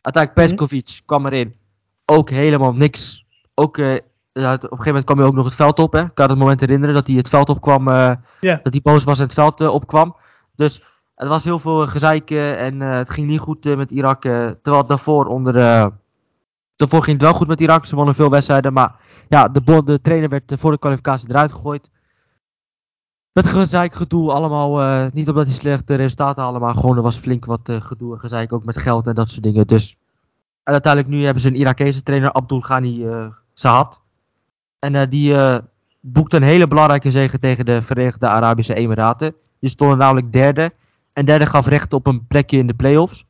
Uiteindelijk Petkovic kwam erin. Ook helemaal niks. Ook, eh, op een gegeven moment kwam hij ook nog het veld op. Hè. Ik kan het moment herinneren dat hij het veld opkwam. eh Ja. Dat hij boos was en het veld eh, opkwam. Dus het was heel veel eh, en eh, het ging niet goed eh, met Irak. terwijl daarvoor onder... daarvoor ging het wel goed met Irak. Ze wonnen veel wedstrijden. Maar ja, de, de trainer werd voor de kwalificatie eruit gegooid. Met gezeik, gedoe, allemaal. niet omdat hij slechte resultaten haalde, maar gewoon er was flink wat gedoe en gezeik. Ook met geld en dat soort dingen. Dus en uiteindelijk nu hebben ze een Irakese trainer, Abdul Ghani eh Sahat. En die boekte een hele belangrijke zege tegen de Verenigde Arabische Emiraten. Die stonden namelijk derde. En derde gaf recht op een plekje in de playoffs.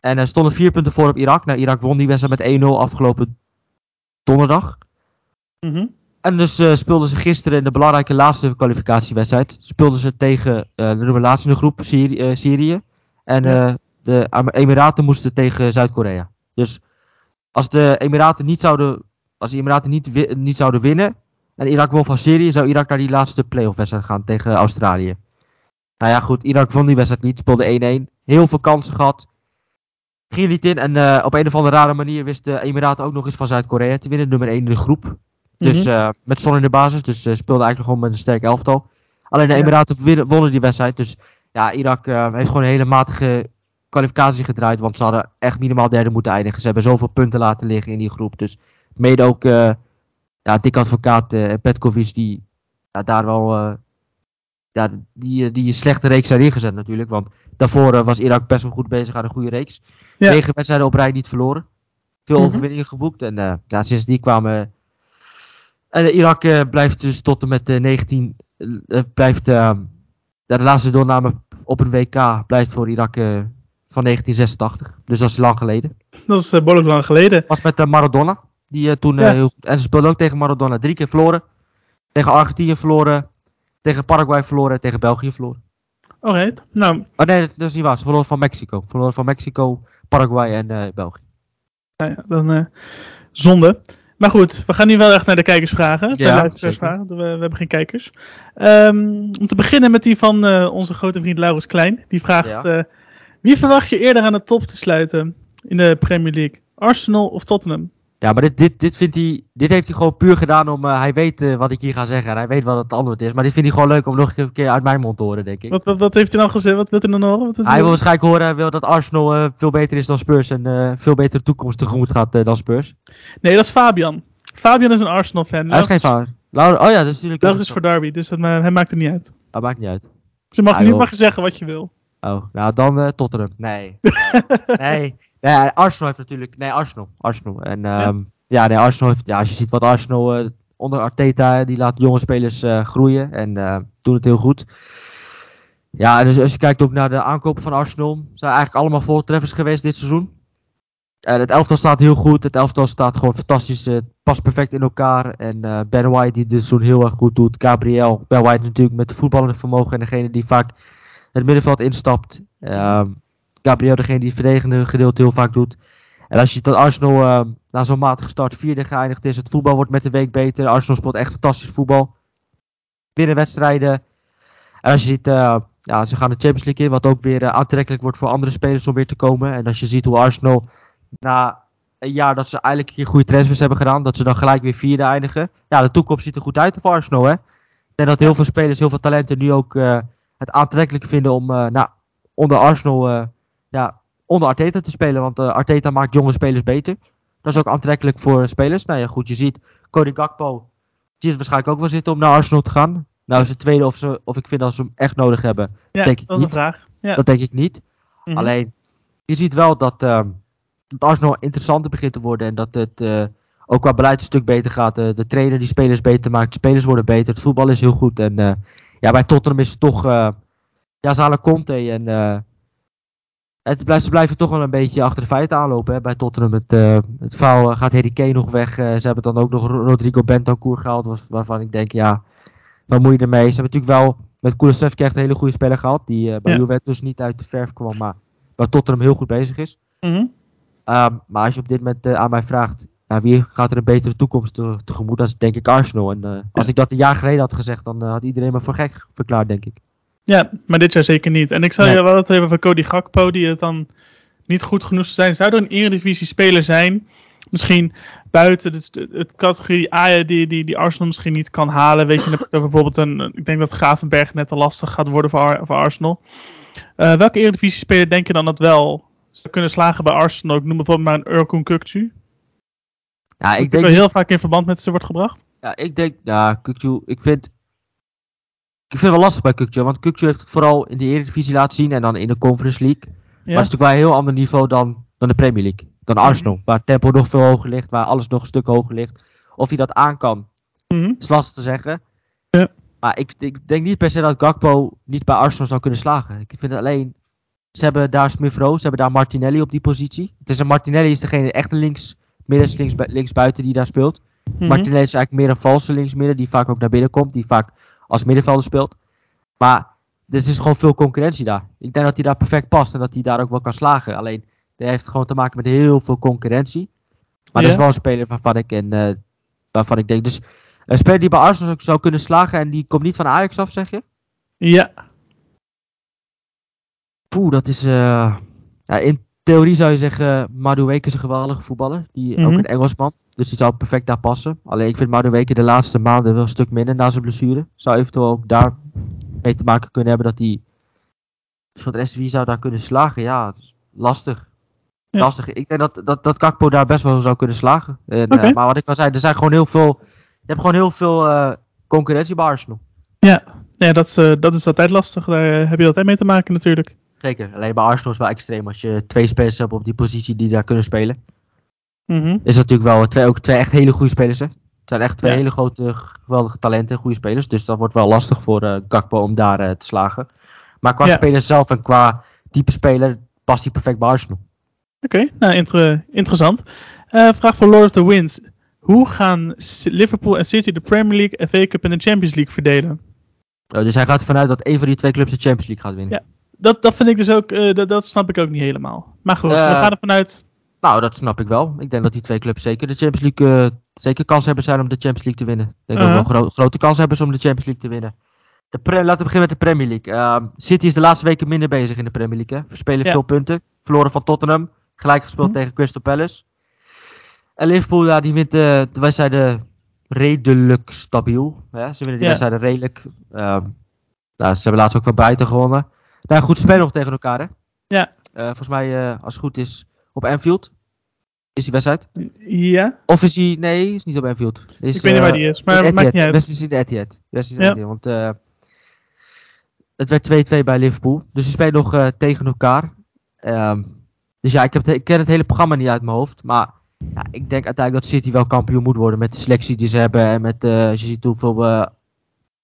En er stonden vier punten voor op Irak. Nou, Irak won die wedstrijd met 1-0 afgelopen donderdag. Mhm. En dus eh, speelden ze gisteren in de belangrijke laatste kwalificatiewedstrijd. Speelden ze tegen eh, de laatste in de groep, Syrië. eh, Syrië. En Ja. eh, de Emiraten moesten tegen Zuid-Korea. Dus als de Emiraten niet zouden, als de Emiraten niet, niet zouden winnen. En Irak won van Syrië, zou Irak naar die laatste playoff wedstrijd gaan tegen Australië. Nou ja, goed, Irak won die wedstrijd niet, speelde 1-1. Heel veel kansen gehad. Ging niet in. En eh, op een of andere rare manier wist de Emiraten ook nog eens van Zuid-Korea te winnen. Nummer 1 in de groep. Dus Mhm. eh, met zon in de basis. Dus eh, speelde eigenlijk gewoon met een sterk elftal. Alleen de. Emiraten wonnen die wedstrijd. Dus ja, Irak heeft gewoon een hele matige kwalificatie gedraaid. Want ze hadden echt minimaal derde moeten eindigen. Ze hebben zoveel punten laten liggen in die groep. Dus mede ook ja, Dick Advocaat Petkovic die ja, daar wel ja, die, die een slechte reeks zijn ingezet natuurlijk. Want daarvoor eh, was Irak best wel goed bezig aan een goede reeks. Ja. Negen wedstrijden op rij niet verloren. Veel Mhm. overwinningen geboekt. En eh, ja, sinds die kwamen... En eh, Irak eh, blijft dus tot en met eh, 19... eh, blijft, de laatste deelname op een WK blijft voor Irak van 1986. Dus dat is lang geleden. Dat is uh, behoorlijk lang geleden. Was met Maradona. Die toen Ja. heel goed... En ze speelden ook tegen Maradona. Drie keer verloren. Tegen Argentinië verloren. Tegen Paraguay verloren. Tegen België verloren. Alright. Nou, Oh nee, dat is niet waar. Ze verloren van Mexico. Verloren van Mexico, Paraguay en eh, België. nou ja, dan eh, zonde. Maar goed, we gaan nu wel echt naar de kijkersvragen. Ja, de luisteraarsvragen. We, we hebben geen kijkers. Ehm, om te beginnen met die van eh, onze grote vriend Laurens Klein. Die vraagt: Ja. Wie verwacht je eerder aan de top te sluiten in de Premier League? Arsenal of Tottenham? Ja, maar dit, dit, dit, vindt hij, dit heeft hij gewoon puur gedaan om... eh, hij weet eh, wat ik hier ga zeggen en hij weet wat het antwoord is. Maar dit vindt hij gewoon leuk om nog een keer uit mijn mond te horen, denk ik. Wat, wat, wat heeft hij dan gezegd? Wat wil hij dan horen? Wat Hij wil waarschijnlijk horen hij wil dat Arsenal eh, veel beter is dan Spurs en veel betere toekomst tegemoet gaat dan Spurs. Nee, dat is Fabian. Fabian is een Arsenal-fan. Hij is geen. Laura, oh ja, dat is natuurlijk... Laurens is voor Derby, dus dat, hij maakt het niet uit. Dat maakt niet uit. Dus je mag, Hij nu wil- mag je zeggen wat je wil. Oh, nou dan Tottenham. Nee. nee. Nee. Arsenal heeft natuurlijk... Nee, Arsenal. Arsenal. En ehm, ja. nee, Arsenal heeft... Ja, als je ziet wat Arsenal eh, onder Arteta... Die laat jonge spelers eh, groeien. En eh, doen het heel goed. Ja, en dus als je kijkt ook naar de aankopen van Arsenal... Zijn eigenlijk allemaal voltreffers geweest dit seizoen. En het elftal staat heel goed. Het elftal staat gewoon fantastisch. Het past perfect in elkaar. En Ben White die dit seizoen heel erg goed doet. Gabriel. Ben White natuurlijk met de voetballende vermogen. En degene die vaak het middenveld instapt. Ehm, Gabriel, degene die het verdedigende gedeelte heel vaak doet. En als je dat Arsenal ehm, na zo'n matige start vierde geëindigd is. Het voetbal wordt met de week beter. Arsenal speelt echt fantastisch voetbal. Winnen wedstrijden. En als je ziet, eh, ja, ze gaan de Champions League in. Wat ook weer eh, aantrekkelijk wordt voor andere spelers om weer te komen. En als je ziet hoe Arsenal na een jaar dat ze eigenlijk een keer goede transfers hebben gedaan. Dat ze dan gelijk weer vierde eindigen. Ja, de toekomst ziet er goed uit voor Arsenal hè. En dat heel veel spelers, heel veel talenten nu ook eh, het aantrekkelijk vinden om nou, onder Arsenal, ja, onder Arteta te spelen. Want eh, Arteta maakt jonge spelers beter. Dat is ook aantrekkelijk voor spelers. Nou ja, goed, je ziet Cody Gakpo ziet het waarschijnlijk ook wel zitten om naar Arsenal te gaan. Nou is het tweede of, ze, of ik vind dat ze hem echt nodig hebben. Ja, denk ik dat is een vraag. Ja. Dat denk ik niet. Mhm. Alleen, je ziet wel dat, ehm dat Arsenal interessanter begint te worden. En dat het eh, ook qua beleid een stuk beter gaat. De trainer die spelers beter maakt. De spelers worden beter. Het voetbal is heel goed. En ja, bij Tottenham is het toch... ja, halen Conte. En het ze blijven toch wel een beetje achter de feiten aanlopen. Hè, bij Tottenham. Het, eh het eh, gaat Harry Kane nog weg. Eh, ze hebben dan ook nog Rodrigo Bentancur gehaald. was- Waarvan ik denk, ja... Wat moet je ermee? Ze hebben natuurlijk wel met Kulusevski echt een hele goede speler gehad. Die bij Ja. Juventus niet uit de verf kwam. Maar waar Tottenham heel goed bezig is. Mhm. Ehm, maar als je op dit moment aan mij vraagt, ja, wie gaat er een betere toekomst te- tegemoet, dan is denk ik Arsenal. En als ik dat een jaar geleden had gezegd, dan had iedereen me voor gek verklaard, denk ik. Ja, maar dit jaar zeker niet. En ik zou Nee. je wel het hebben van Cody Gakpo, die het dan niet goed genoeg zou zijn. Zou er een eredivisie speler zijn, misschien buiten het, het categorie A, die, die, die Arsenal misschien niet kan halen. Weet je, bijvoorbeeld een, ik denk dat Gravenberg net te lastig gaat worden voor, voor Arsenal. Eh, welke eredivisie speler denk je dan dat wel zou kunnen slagen bij Arsenal? Ik noem bijvoorbeeld maar een Urkun Kukcu. Ja, ik denk, heel vaak in verband met ze wordt gebracht. ja, ik denk, ja, Kukcu, ik vind, ik vind het wel lastig bij Kukcu, want Kukcu heeft het vooral in de Eredivisie laten zien en dan in de Conference League. Maar het is natuurlijk wel een heel ander niveau dan, dan de Premier League, dan Arsenal, waar het tempo nog veel hoger ligt, waar alles nog een stuk hoger ligt. Of hij dat aan kan, Mhm. is lastig te zeggen. Ja. Maar ik, ik denk niet per se dat Gakpo niet bij Arsenal zou kunnen slagen. Ik vind het alleen. Ze hebben daar Smith Rowe, ze hebben daar Martinelli op die positie. Het is een Martinelli is degene echte links, midden, links, links buiten die daar speelt. Mhm. Martinelli is eigenlijk meer een valse linksmidden die vaak ook naar binnen komt, die vaak als middenvelder speelt. Maar er is gewoon veel concurrentie daar. Ik denk dat hij daar perfect past en dat hij daar ook wel kan slagen. Alleen, dat heeft gewoon te maken met heel veel concurrentie. Maar dat is wel een speler waarvan ik, en, eh, waarvan ik denk. Dus een speler die bij Arsenal zou- zou kunnen slagen en die komt niet van Ajax af, zeg je? Ja, Poeh, dat is. eh, ja, in theorie zou je zeggen, Madueke is een geweldige voetballer. Die, Ook Mhm. een Engelsman. Dus die zou perfect daar passen. Alleen ik vind Madueke de laatste maanden wel een stuk minder na zijn blessure. Zou eventueel ook daar mee te maken kunnen hebben dat hij. Dus voor de rest, wie zou daar kunnen slagen? Ja, lastig. Ja. Lastig. Ik denk dat, dat, dat Kakpo daar best wel zou kunnen slagen. En, eh, maar wat ik al zei, er zijn gewoon heel veel. Je hebt gewoon heel veel eh, concurrentie bij Arsenal. ja. ja dat, is, eh, dat is altijd lastig. Daar heb je altijd mee te maken natuurlijk. Zeker. Alleen bij Arsenal is het wel extreem als je twee spelers hebt op die positie die daar kunnen spelen. Mhm. is natuurlijk wel twee, ook twee echt hele goede spelers. Hè? Het zijn echt twee Ja. hele grote, geweldige talenten, goede spelers. Dus dat wordt wel lastig voor eh Gakpo om daar eh, te slagen. Maar qua Ja. speler zelf en qua type speler past hij perfect bij Arsenal. Oké, nou inter- interessant. Eh, vraag voor Lord of the Winds. Hoe gaan Liverpool en City de Premier League, FA Cup en de Champions League verdelen? Eh, dus hij gaat ervan uit dat een van die twee clubs de Champions League gaat winnen. Ja. Dat, dat vind ik dus ook, dat, dat snap ik ook niet helemaal. Maar goed, we gaan ervan uit. Nou, dat snap ik wel. Ik denk dat die twee clubs zeker de Champions League, eh, zeker kans hebben zijn om de Champions League te winnen. Ik denk Uh-huh. dat we wel gro- grote kans hebben om de Champions League te winnen. De laten we beginnen met de Premier League. Ehm, City is de laatste weken minder bezig in de Premier League. Hè. Verspelen Ja. veel punten. Verloren van Tottenham. Gelijk gespeeld Mhm. tegen Crystal Palace. En Liverpool, ja, die wint eh, de wedstrijden redelijk stabiel. Hè. Ze winnen die Ja. wedstrijden redelijk. Ehm, nou, ze hebben laatst ook van buiten gewonnen. Nou goed, spelen nog tegen elkaar hè. Ja. Eh, volgens mij, als het goed is, op Anfield. Is die wedstrijd? Ja, Of is hij... Nee, is niet op Anfield. Is, ik weet niet waar eh, die is, maar maakt niet uit. West is in de Etihad. West is in Ja. Etihad, want eh, het werd 2-2 bij Liverpool. Dus ze spelen nog eh, tegen elkaar. Ehm, dus ja, ik, heb ik ken het hele programma niet uit mijn hoofd. Maar ja, ik denk uiteindelijk dat City wel kampioen moet worden met de selectie die ze hebben. En met, eh, als je ziet hoeveel...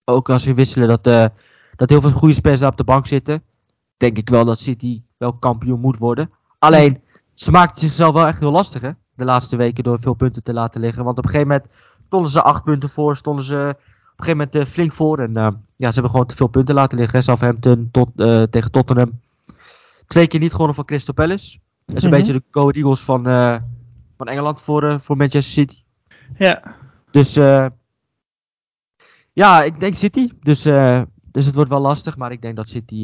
ook als ze wisselen, dat, dat heel veel goede spelers daar op de bank zitten. Denk ik wel dat City wel kampioen moet worden. Alleen, ze maakten zichzelf wel echt heel lastig hè. De laatste weken door veel punten te laten liggen. Want op een gegeven moment stonden ze acht punten voor. Stonden ze op een gegeven moment eh, flink voor. En eh, ja, ze hebben gewoon te veel punten laten liggen. hè. Southampton tot, eh, tegen Tottenham. Twee keer niet gewonnen van Crystal Palace. Dat is een Mhm. beetje de Go Eagles van, van Engeland voor, voor Manchester City. Ja, Dus ja, ik denk City. Dus, dus het wordt wel lastig. Maar ik denk dat City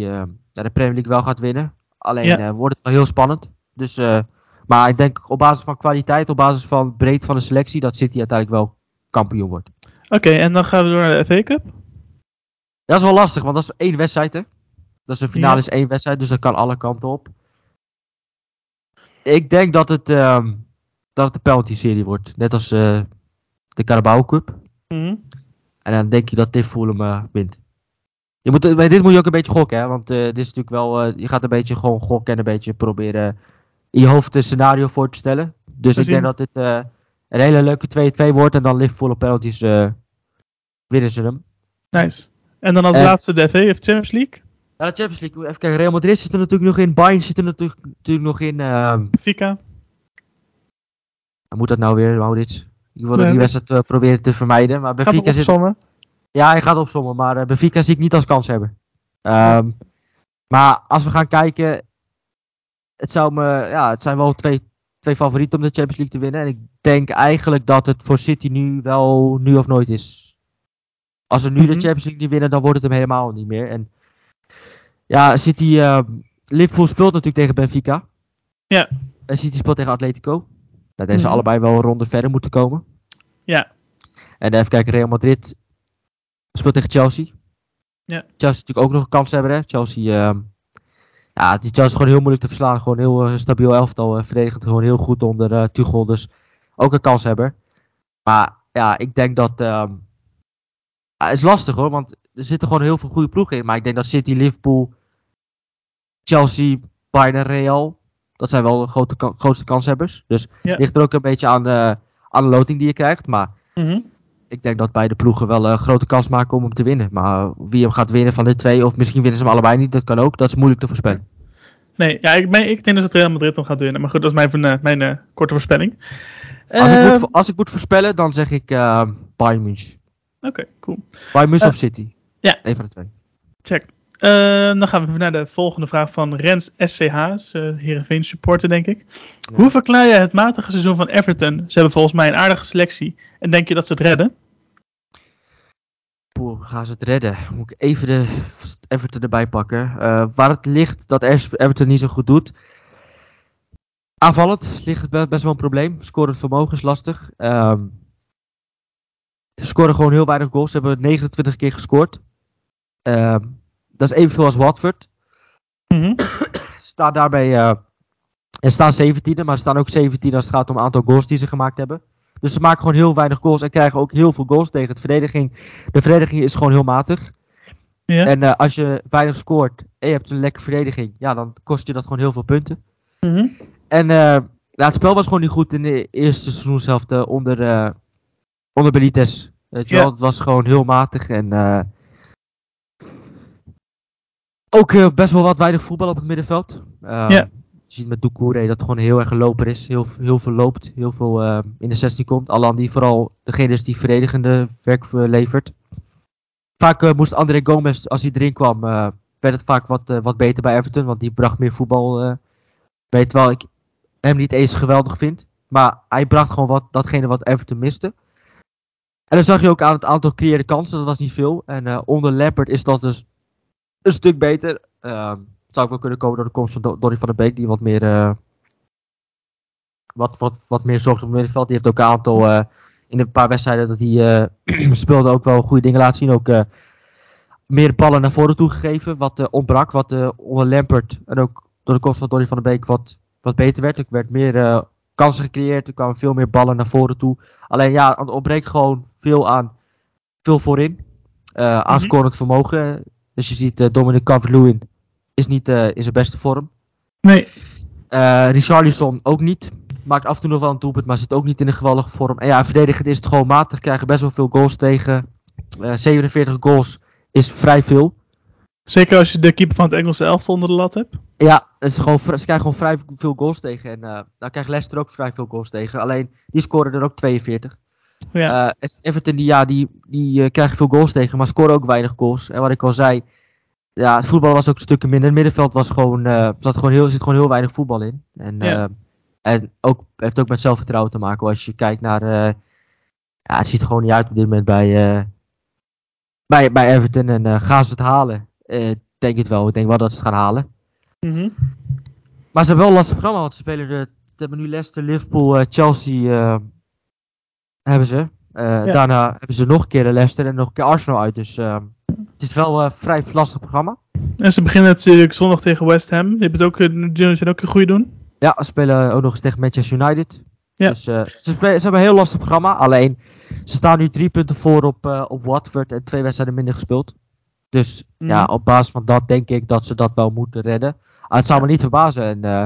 de Premier League wel gaat winnen. Alleen Ja. wordt het wel heel spannend. Dus, eh, maar ik denk op basis van kwaliteit, op basis van breedte van de selectie, dat City uiteindelijk wel kampioen wordt. oké, en dan gaan we door naar de FA Cup. Dat is wel lastig, want dat is één wedstrijd hè. Dat is een finale Ja. is één wedstrijd, dus dat kan alle kanten op. Ik denk dat het, ehm, dat het de penalty serie wordt. Net als eh, de Carabao Cup. Mhm. En dan denk je dat Liverpool hem eh, wint. Je moet, bij dit moet je ook een beetje gokken, hè? Want dit is natuurlijk wel. je gaat een beetje gewoon gokken en een beetje proberen in je hoofd een scenario voor te stellen. Dus ik denk dat dit eh, een hele leuke 2-2 wordt. En dan Liverpool op penalties eh, winnen ze hem. Nice. En dan als Eh. laatste de FA of Champions League. Ja, de Champions League. Even kijken. Real Madrid zit er natuurlijk nog in. Bayern zit er natuurlijk, natuurlijk nog in. ehm, Fika. moet dat nou weer, Maurits? Ik wil Nee, die wedstrijd proberen te vermijden. Maar Gaat Benfica zit. Ja, hij gaat opzommen, maar eh, Benfica zie ik niet als kans hebben. Ehm, maar als we gaan kijken, het, zou me, ja, het zijn wel twee, twee favorieten om de Champions League te winnen. En ik denk eigenlijk dat het voor City nu wel nu of nooit is. Als ze nu de Mhm. Champions League niet winnen, dan wordt het hem helemaal niet meer. En ja, City, eh, Liverpool speelt natuurlijk tegen Benfica. Ja. En City speelt tegen Atletico. Nou, deze Mhm. allebei wel een ronde verder moeten komen. Ja. En even kijken, Real Madrid speelt tegen Chelsea. Ja. Chelsea natuurlijk ook nog een kans hebben. Hè? Chelsea, ehm, ja, is Chelsea gewoon heel moeilijk te verslaan. Gewoon heel eh, stabiel elftal. eh, verdedigend gewoon heel goed onder eh Tuchel. Dus ook een kans hebben. Maar ja, ik denk dat... ehm ja, het is lastig hoor, want er zitten gewoon heel veel goede ploegen in. Maar ik denk dat City, Liverpool, Chelsea, Bayern en Real... Dat zijn wel de grote, grootste kanshebbers. Dus Ja. ligt er ook een beetje aan, aan de loting die je krijgt. Maar Mhm. Ik denk dat beide ploegen wel een grote kans maken om hem te winnen. Maar wie hem gaat winnen van de twee, of misschien winnen ze hem allebei niet, dat kan ook. Dat is moeilijk te voorspellen. Nee, ja, ik, ik denk dus dat Real Madrid hem gaat winnen. Maar goed, dat is mijn, eh, mijn eh, korte voorspelling. Als, ik Eh, moet, vo- als ik moet voorspellen, dan zeg ik eh Bayern München. Oké, cool. Bayern München Eh, of City. ja. Een van de twee. Check. Eh, dan gaan we even naar de volgende vraag van Rens SCH, uh, Heerenveen supporter denk ik. Ja. Hoe verklaar je het matige seizoen van Everton? Ze hebben volgens mij een aardige selectie. En denk je dat ze het redden? Gaan ze het redden? Moet ik even de Everton erbij pakken. Eh, waar het ligt dat Everton niet zo goed doet. Aanvallend ligt het be- best wel een probleem. Scorend vermogen is lastig. Ehm, ze scoren gewoon heel weinig goals. Ze hebben 29 keer gescoord. Ehm, dat is evenveel als Watford. Mhm. Staan daarbij. eh er staan 17, maar staan ook 17 als het gaat om het aantal goals die ze gemaakt hebben. Dus ze maken gewoon heel weinig goals en krijgen ook heel veel goals tegen. Het verdediging, de verdediging is gewoon heel matig. Ja. En eh, als je weinig scoort en je hebt een lekkere verdediging, ja, dan kost je dat gewoon heel veel punten. Mhm. En ja, het spel was gewoon niet goed in de eerste seizoenshelft eh, onder, onder Benitez. Weet je Ja. wel, het was gewoon heel matig en ook best wel wat weinig voetbal op het middenveld. Ja. Ziet met Doucouré dat gewoon heel erg een loper is. Heel, heel veel loopt, heel veel eh, in de 16 komt. Alan die vooral degene is die verdedigende werk eh, levert. Vaak eh, moest André Gomez, als hij erin kwam, eh, werd het vaak wat, wat beter bij Everton. Want die bracht meer voetbal. weet wel, ik hem niet eens geweldig vind. Maar hij bracht gewoon wat, datgene wat Everton miste. En dan zag je ook aan het aantal creëerde kansen, dat was niet veel. En onder Lampert is dat dus een stuk beter. Zou ook wel kunnen komen door de komst van Do- Donny van der Beek, die wat meer, eh, wat, wat, wat meer zorgt op het middenveld. Die heeft ook een aantal, eh, in een paar wedstrijden dat hij eh, speelde, ook wel goede dingen laten zien. Ook meer ballen naar voren toe gegeven, wat ontbrak. Wat onder Lampert en ook door de komst van Donny van der Beek wat, wat beter werd. Er werd meer kansen gecreëerd, er kwamen veel meer ballen naar voren toe. Alleen ja, het ontbreekt gewoon veel aan, veel voorin. eh aan Mhm. scorend vermogen. Dus je ziet Dominic Calvert-Lewin is niet eh, in zijn beste vorm. Nee. Eh Richarlison ook niet. Maakt af en toe nog wel een doelpunt, maar zit ook niet in een geweldige vorm. En ja, verdedigend is het gewoon matig. Krijgen best wel veel goals tegen. Eh 47 goals is vrij veel. Zeker als je de keeper van het Engelse elftal onder de lat hebt. Ja, is gewoon, ze krijgen gewoon vrij veel goals tegen. En eh dan krijgt Leicester ook vrij veel goals tegen. Alleen, die scoren er ook 42. Ja. Eh, Everton, die, ja, die, die eh, krijgen veel goals tegen, maar scoren ook weinig goals. En wat ik al zei, ja, het voetbal was ook stukken minder. Het middenveld was gewoon, eh zat gewoon heel, zit gewoon heel weinig voetbal in. En, Ja. eh, en ook, heeft ook met zelfvertrouwen te maken. Als je kijkt naar, eh, ja, het ziet er gewoon niet uit op dit moment bij, bij, bij Everton. En gaan ze het halen? Ik denk het wel. Ik denk wel dat ze het gaan halen. Mhm. Maar ze hebben wel een lastig programma, want ze spelen de, ze hebben nu Leicester, Liverpool, Chelsea hebben ze. Daarna hebben ze nog een keer de Leicester en nog een keer Arsenal uit. Dus eh, het is wel een vrij lastig programma. En ze beginnen natuurlijk zondag tegen West Ham. Hebben het ook, eh, zijn ook een goede doen. Ja, ze spelen ook nog eens tegen Manchester United. Ja. Dus eh, ze, ze hebben een heel lastig programma. Alleen, ze staan nu drie punten voor op, eh, op Watford en twee wedstrijden minder gespeeld. Dus Mhm. ja, op basis van dat denk ik dat ze dat wel moeten redden. Ah, het zou me niet verbazen. En, eh,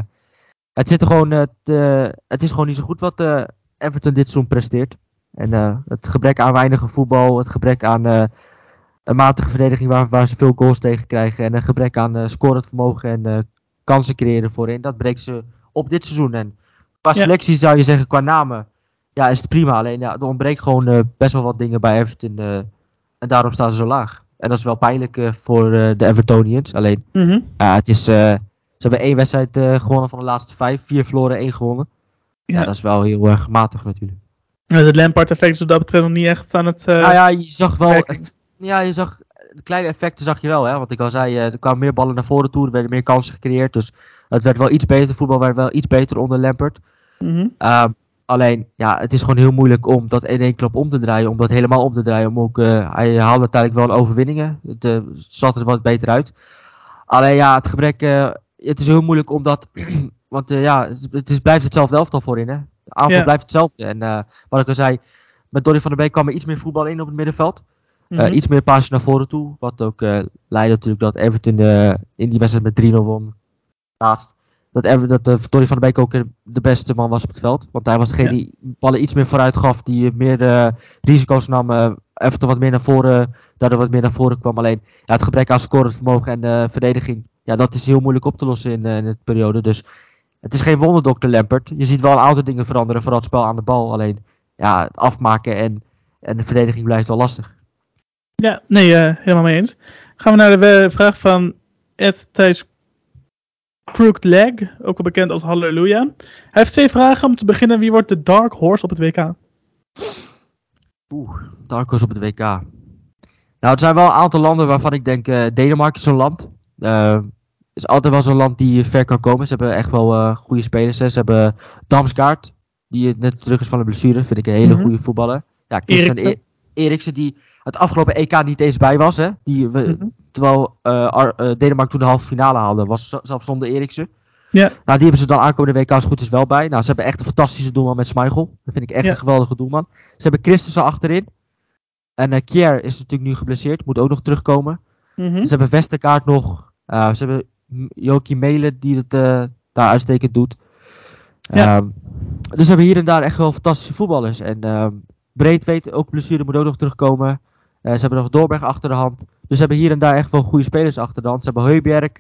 het, zit er gewoon, eh, het is gewoon niet zo goed wat eh, Everton dit seizoen presteert. En eh, het gebrek aan weinige voetbal, het gebrek aan eh, een matige verdediging waar, waar ze veel goals tegen krijgen. En een gebrek aan eh scorend vermogen en eh, kansen creëren voorin. Dat breekt ze op dit seizoen. En qua Ja. selectie zou je zeggen, qua namen, ja, is het prima. Alleen ja, er ontbreekt gewoon eh, best wel wat dingen bij Everton. en daarom staan ze zo laag. En dat is wel pijnlijk voor de Evertonians. Alleen, ja, het is, ze hebben één wedstrijd gewonnen van de laatste vijf. Vier verloren, één gewonnen. Ja, Ja. dat is wel heel erg matig natuurlijk. Dus het Lampard-effect is wat dat betreft nog niet echt aan het... eh, nou ja, je zag wel... Ja, je zag... De kleine effecten zag je wel, hè. Want ik al zei, eh, er kwamen meer ballen naar voren toe. Er werden meer kansen gecreëerd. Dus het werd wel iets beter. Voetbal werd wel iets beter onder Lampert. mhm. Ehm, alleen, ja, het is gewoon heel moeilijk om dat in één klap om te draaien. Om dat helemaal om te draaien. Om ook, eh, hij haalde uiteindelijk wel overwinningen. Het eh, zat er wat beter uit. Alleen ja, het gebrek... het is heel moeilijk omdat... want ja, het, is, blijft hetzelfde elftal voorin, hè. De aanval blijft hetzelfde. En wat ik al zei... Met Donny van der Beek kwam er iets meer voetbal in op het middenveld. Eh, Mhm. iets meer paasjes naar voren toe. Wat ook eh leidde natuurlijk dat Everton eh, in die wedstrijd met 3-0 won. Laatst. Dat, Ever, dat van der Beek ook de beste man was op het veld. Want hij was degene Ja. die ballen iets meer vooruit gaf. Die meer risico's nam. Everton wat meer naar voren. Daardoor wat meer naar voren kwam. Alleen ja, het gebrek aan scorend vermogen en eh, verdediging. Ja, dat is heel moeilijk op te lossen in, eh, in het periode. Dus het is geen wonder, Dr. Lampert. Je ziet wel een aantal dingen veranderen. Vooral het spel aan de bal. Alleen ja, het afmaken en, en de verdediging blijft wel lastig. Ja, nee, eh, helemaal mee eens. Gaan we naar de vraag van Ed Thijs Crooked Leg, ook al bekend als Halleluja. Hij heeft twee vragen. Om te beginnen, wie wordt de Dark Horse op het WK? Oeh, Dark Horse op het WK. Nou, er zijn wel een aantal landen waarvan ik denk, eh, Denemarken is zo'n land. Eh, is altijd wel zo'n land die ver kan komen. Ze hebben echt wel eh, goede spelers. Hè. Ze hebben Damsgaard, die net terug is van de blessure. Vind ik een hele Mhm. goede voetballer. Ja, Christian Eriksen. Die het afgelopen EK niet eens bij was. Hè. Die, we- Mhm. Terwijl eh, Ar- eh, Denemarken toen de halve finale haalde, was zelfs zonder Eriksen. Ja. Nou, die hebben ze dan aankomende WK als goed is wel bij. Nou, ze hebben echt een fantastische doelman met Schmeichel. Dat vind ik echt Ja. een geweldige doelman. Ze hebben Christensen achterin. En eh Kier is natuurlijk nu geblesseerd, moet ook nog terugkomen. Mhm. Ze hebben Vesterkaart nog. Ze hebben Jokie Melen die het daar uitstekend doet. Ja. Ehm, dus ze hebben hier en daar echt wel fantastische voetballers. En ehm Breedweit, ook blessure, moet ook nog terugkomen. Eh, ze hebben nog Doorberg achter de hand. Dus ze hebben hier en daar echt wel goede spelers achter de hand. Ze hebben Heuberg.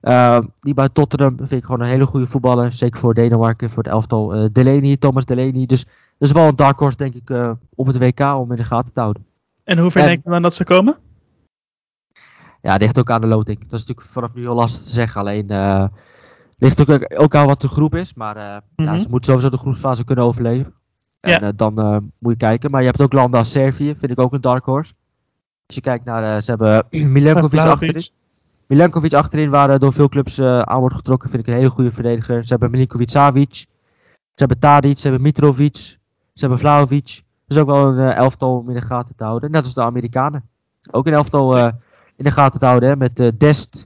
ehm, die bij Tottenham vind ik gewoon een hele goede voetballer. Zeker voor Denemarken, voor het elftal. Eh Delaney, Thomas Delaney. Dus dat is wel een dark horse, denk ik, eh, op het WK om in de gaten te houden. En hoe ver En- denk je dan dat ze komen? Ja, het ligt ook aan de loting. Dat is natuurlijk vanaf nu heel lastig te zeggen. Alleen eh ligt ook, ook aan wat de groep is. Maar eh, ja, Mhm. ze moeten sowieso de groepsfase kunnen overleven. En Ja. eh, dan eh, moet je kijken. Maar je hebt ook landen als Servië, vind ik ook een dark horse. Als je kijkt naar, eh, ze hebben Milenkovic achterin. Milenkovic achterin, waar door veel clubs aan wordt getrokken, vind ik een hele goede verdediger. Ze hebben Milinkovic Savic. Ze hebben Tadic, ze hebben Mitrovic. Ze hebben Vlahovic. Dus ook wel een elftal om in de gaten te houden. Net als de Amerikanen. Ook een elftal in de gaten te houden. Hè, met Dest,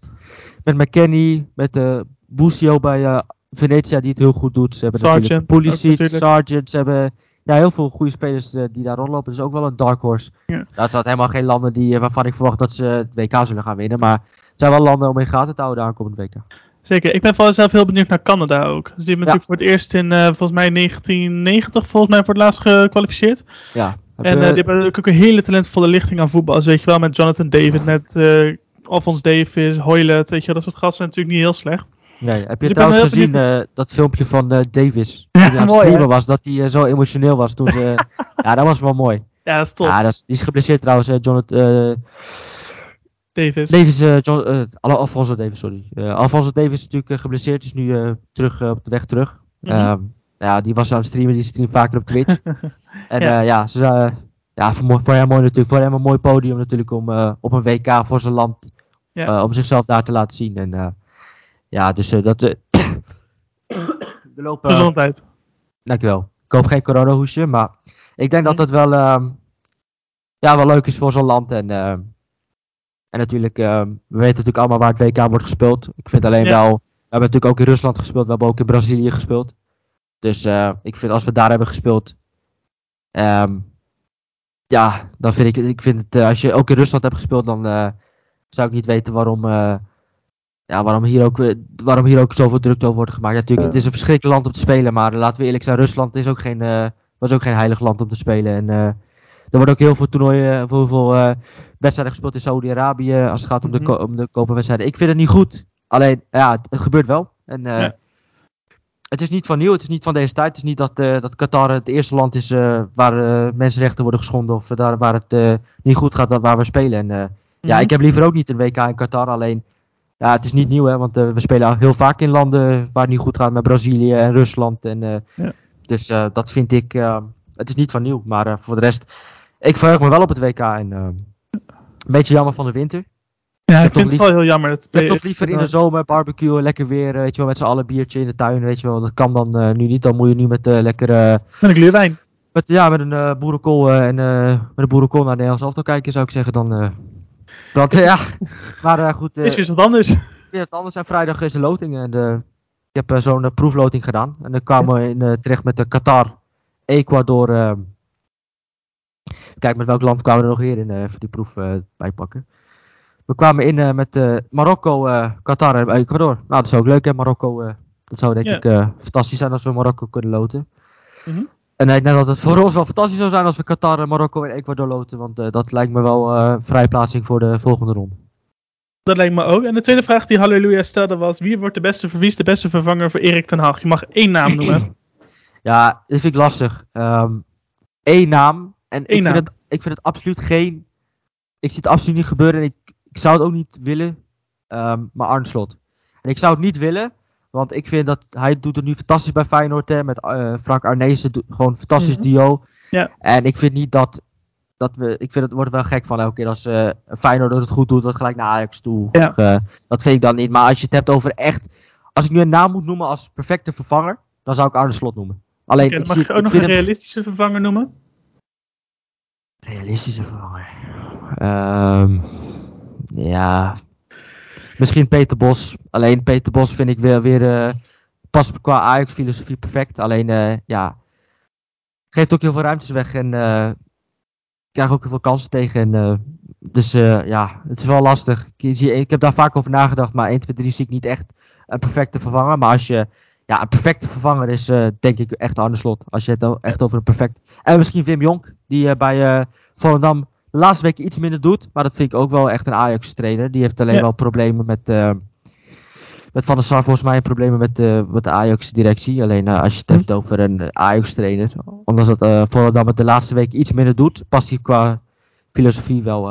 met McKenny, met eh Busio bij Venetia die het heel goed doet. Ze hebben Sargent, natuurlijk Pulisic, natuurlijk. Sargent. Ze hebben ja, heel veel goede spelers eh, die daar rondlopen. Dus ook wel een dark horse. Ja. Dat zijn helemaal geen landen die, eh, waarvan ik verwacht dat ze het WK zullen gaan winnen. Maar het zijn wel landen om in gaten te houden aankomend WK. Zeker. Ik ben vooral zelf heel benieuwd naar Canada ook. Dus die hebben natuurlijk voor het eerst in eh, volgens mij 1990 volgens mij voor het laatst gekwalificeerd. Ja. En eh, die hebben ook een hele talentvolle lichting aan voetbal. Dus weet je wel, met Jonathan David, met Alphonse Davis, Hoylet, weet je wel, dat soort gasten zijn natuurlijk niet heel slecht. Nee, heb je Dus trouwens gezien eh, dat filmpje van eh, Davis? Ja, hij aan het mooi, streamen was, dat hij eh, zo emotioneel was toen ze... ja, dat was wel mooi. Ja, dat is top. Ja, dat is, die is geblesseerd trouwens, Jonathan... Davis. Davis, John, Al- Alfonso Davis, sorry. Alfonso Davis is natuurlijk geblesseerd, is nu terug op de weg terug. Mhm. Ehm, ja, die was aan het streamen, die streamt vaker op Twitch. en Ja. ja, ze, ja voor, voor hem mooi natuurlijk, voor hem een mooi podium natuurlijk om op een WK voor zijn land, Ja. om zichzelf daar te laten zien. En ja, dus eh, dat... eh, er lopen, Gezondheid. Dankjewel. Ik hoop geen coronahoesje, maar ik denk dat dat wel, ehm, ja, wel leuk is voor zo'n land. En, ehm, en natuurlijk, ehm, we weten natuurlijk allemaal waar het WK wordt gespeeld. Ik vind alleen Ja. wel, we hebben natuurlijk ook in Rusland gespeeld, we hebben ook in Brazilië gespeeld. Dus eh, ik vind als we daar hebben gespeeld, Ehm, ja, dan vind ik, ik vind het, eh, als je ook in Rusland hebt gespeeld, dan eh, zou ik niet weten waarom, eh, ja, waarom, hier ook, waarom hier ook zoveel druk over wordt gemaakt. Ja, natuurlijk, het is een verschrikkelijk land om te spelen, maar laten we eerlijk zijn, Rusland is ook geen, eh, was ook geen heilig land om te spelen. En eh, er worden ook heel veel toernooien, heel veel eh, wedstrijden gespeeld in Saudi-Arabië als het gaat om de, Mhm. om de koperwedstrijden. Ik vind het niet goed, alleen, ja, het, gebeurt wel. En, Ja. Het is niet van nieuw, het is niet van deze tijd. Het is niet dat, dat Qatar het eerste land is waar mensenrechten worden geschonden of daar waar het niet goed gaat, waar- we spelen. En, ja, Mhm. ik heb liever ook niet een WK in Qatar. Alleen, ja, het is niet nieuw, hè, want eh, we spelen al heel vaak in landen waar het niet goed gaat, met Brazilië en Rusland. En, eh, Ja. Dus eh, dat vind ik, het is niet van nieuw. Maar voor de rest, ik verheug me wel op het WK. En, een beetje jammer van de winter. Ja, ik vind het wel heel jammer. Dat Ik heb toch liever in de zomer barbecue, lekker weer, weet je wel, met z'n allen biertje in de tuin, weet je wel. Dat kan dan nu niet, dan moet je nu met eh lekker, Met een gluurwijn. met, ja, met een boerenkool en met een boerenkool naar de Nederlands elftal kijken, zou ik zeggen. Dan, dat, ja, maar eh, goed, eh, Is weer wat anders. weer wat anders. En vrijdag is de loting en de, ik heb eh, zo'n eh, proefloting gedaan. En dan kwamen we in, eh, terecht met de Qatar, Ecuador. eh, kijk, met welk land kwamen we er nog weer in, eh, even die proef eh, bijpakken. We kwamen in eh, met eh, Marokko, eh, Qatar en Ecuador. Nou, dat is ook leuk hè, Marokko. eh, dat zou denk Ja. ik eh, fantastisch zijn als we Marokko kunnen loten. Mhm. En ik denk dat het voor ons wel fantastisch zou zijn als we Qatar, Marokko en Ecuador loten. Want eh, dat lijkt me wel eh vrijplaatsing voor de volgende ronde. Dat lijkt me ook. En de tweede vraag die Halleluja stelde was: wie wordt de beste, wie is de beste vervanger voor Erik ten Hag? Je mag één naam noemen. Ja, dit vind ik lastig. Ehm Eén naam. En ik, naam. Vind het, ik vind het absoluut geen. Ik zie het absoluut niet gebeuren. En ik, ik zou het ook niet willen. ehm, maar Arne Slot. En ik zou het niet willen. Want ik vind dat hij doet het nu fantastisch bij Feyenoord. Hè, met eh, Frank Arnezen. Gewoon een fantastisch Mhm. duo. Ja. En ik vind niet dat. Dat we, ik vind het wordt wel gek van elke keer als eh Feyenoord het goed doet, dat gelijk naar Ajax toe. Ja. Eh, dat vind ik dan niet. Maar als je het hebt over echt. Als ik nu een naam moet noemen als perfecte vervanger, dan zou ik Arne Slot noemen. Alleen, ik mag zie- je ook ik nog een hem- realistische vervanger noemen. Realistische vervanger. Ehm, ja. Misschien Peter Bos. Alleen Peter Bos vind ik weer, weer past qua Ajax-filosofie perfect. Alleen, eh, ja. Geeft ook heel veel ruimtes weg en eh krijgt ook heel veel kansen tegen. En, dus ja, het is wel lastig. Ik, zie, ik heb daar vaak over nagedacht, maar 1, 2, 3 zie ik niet echt een perfecte vervanger. Maar als je. Ja, een perfecte vervanger is denk ik echt Arne Slot. Als je het echt over een perfect. En misschien Wim Jonk, die bij Volendam laatste weken iets minder doet. Maar dat vind ik ook wel echt een Ajax-trainer. Die heeft alleen Ja. wel problemen met. eh, met Van der Sar volgens mij problemen met, eh, met de Ajax-directie. Alleen eh, als je het Hm. hebt over een Ajax-trainer. Ondanks dat eh Volendam het de laatste week iets minder doet. Past hij qua filosofie wel.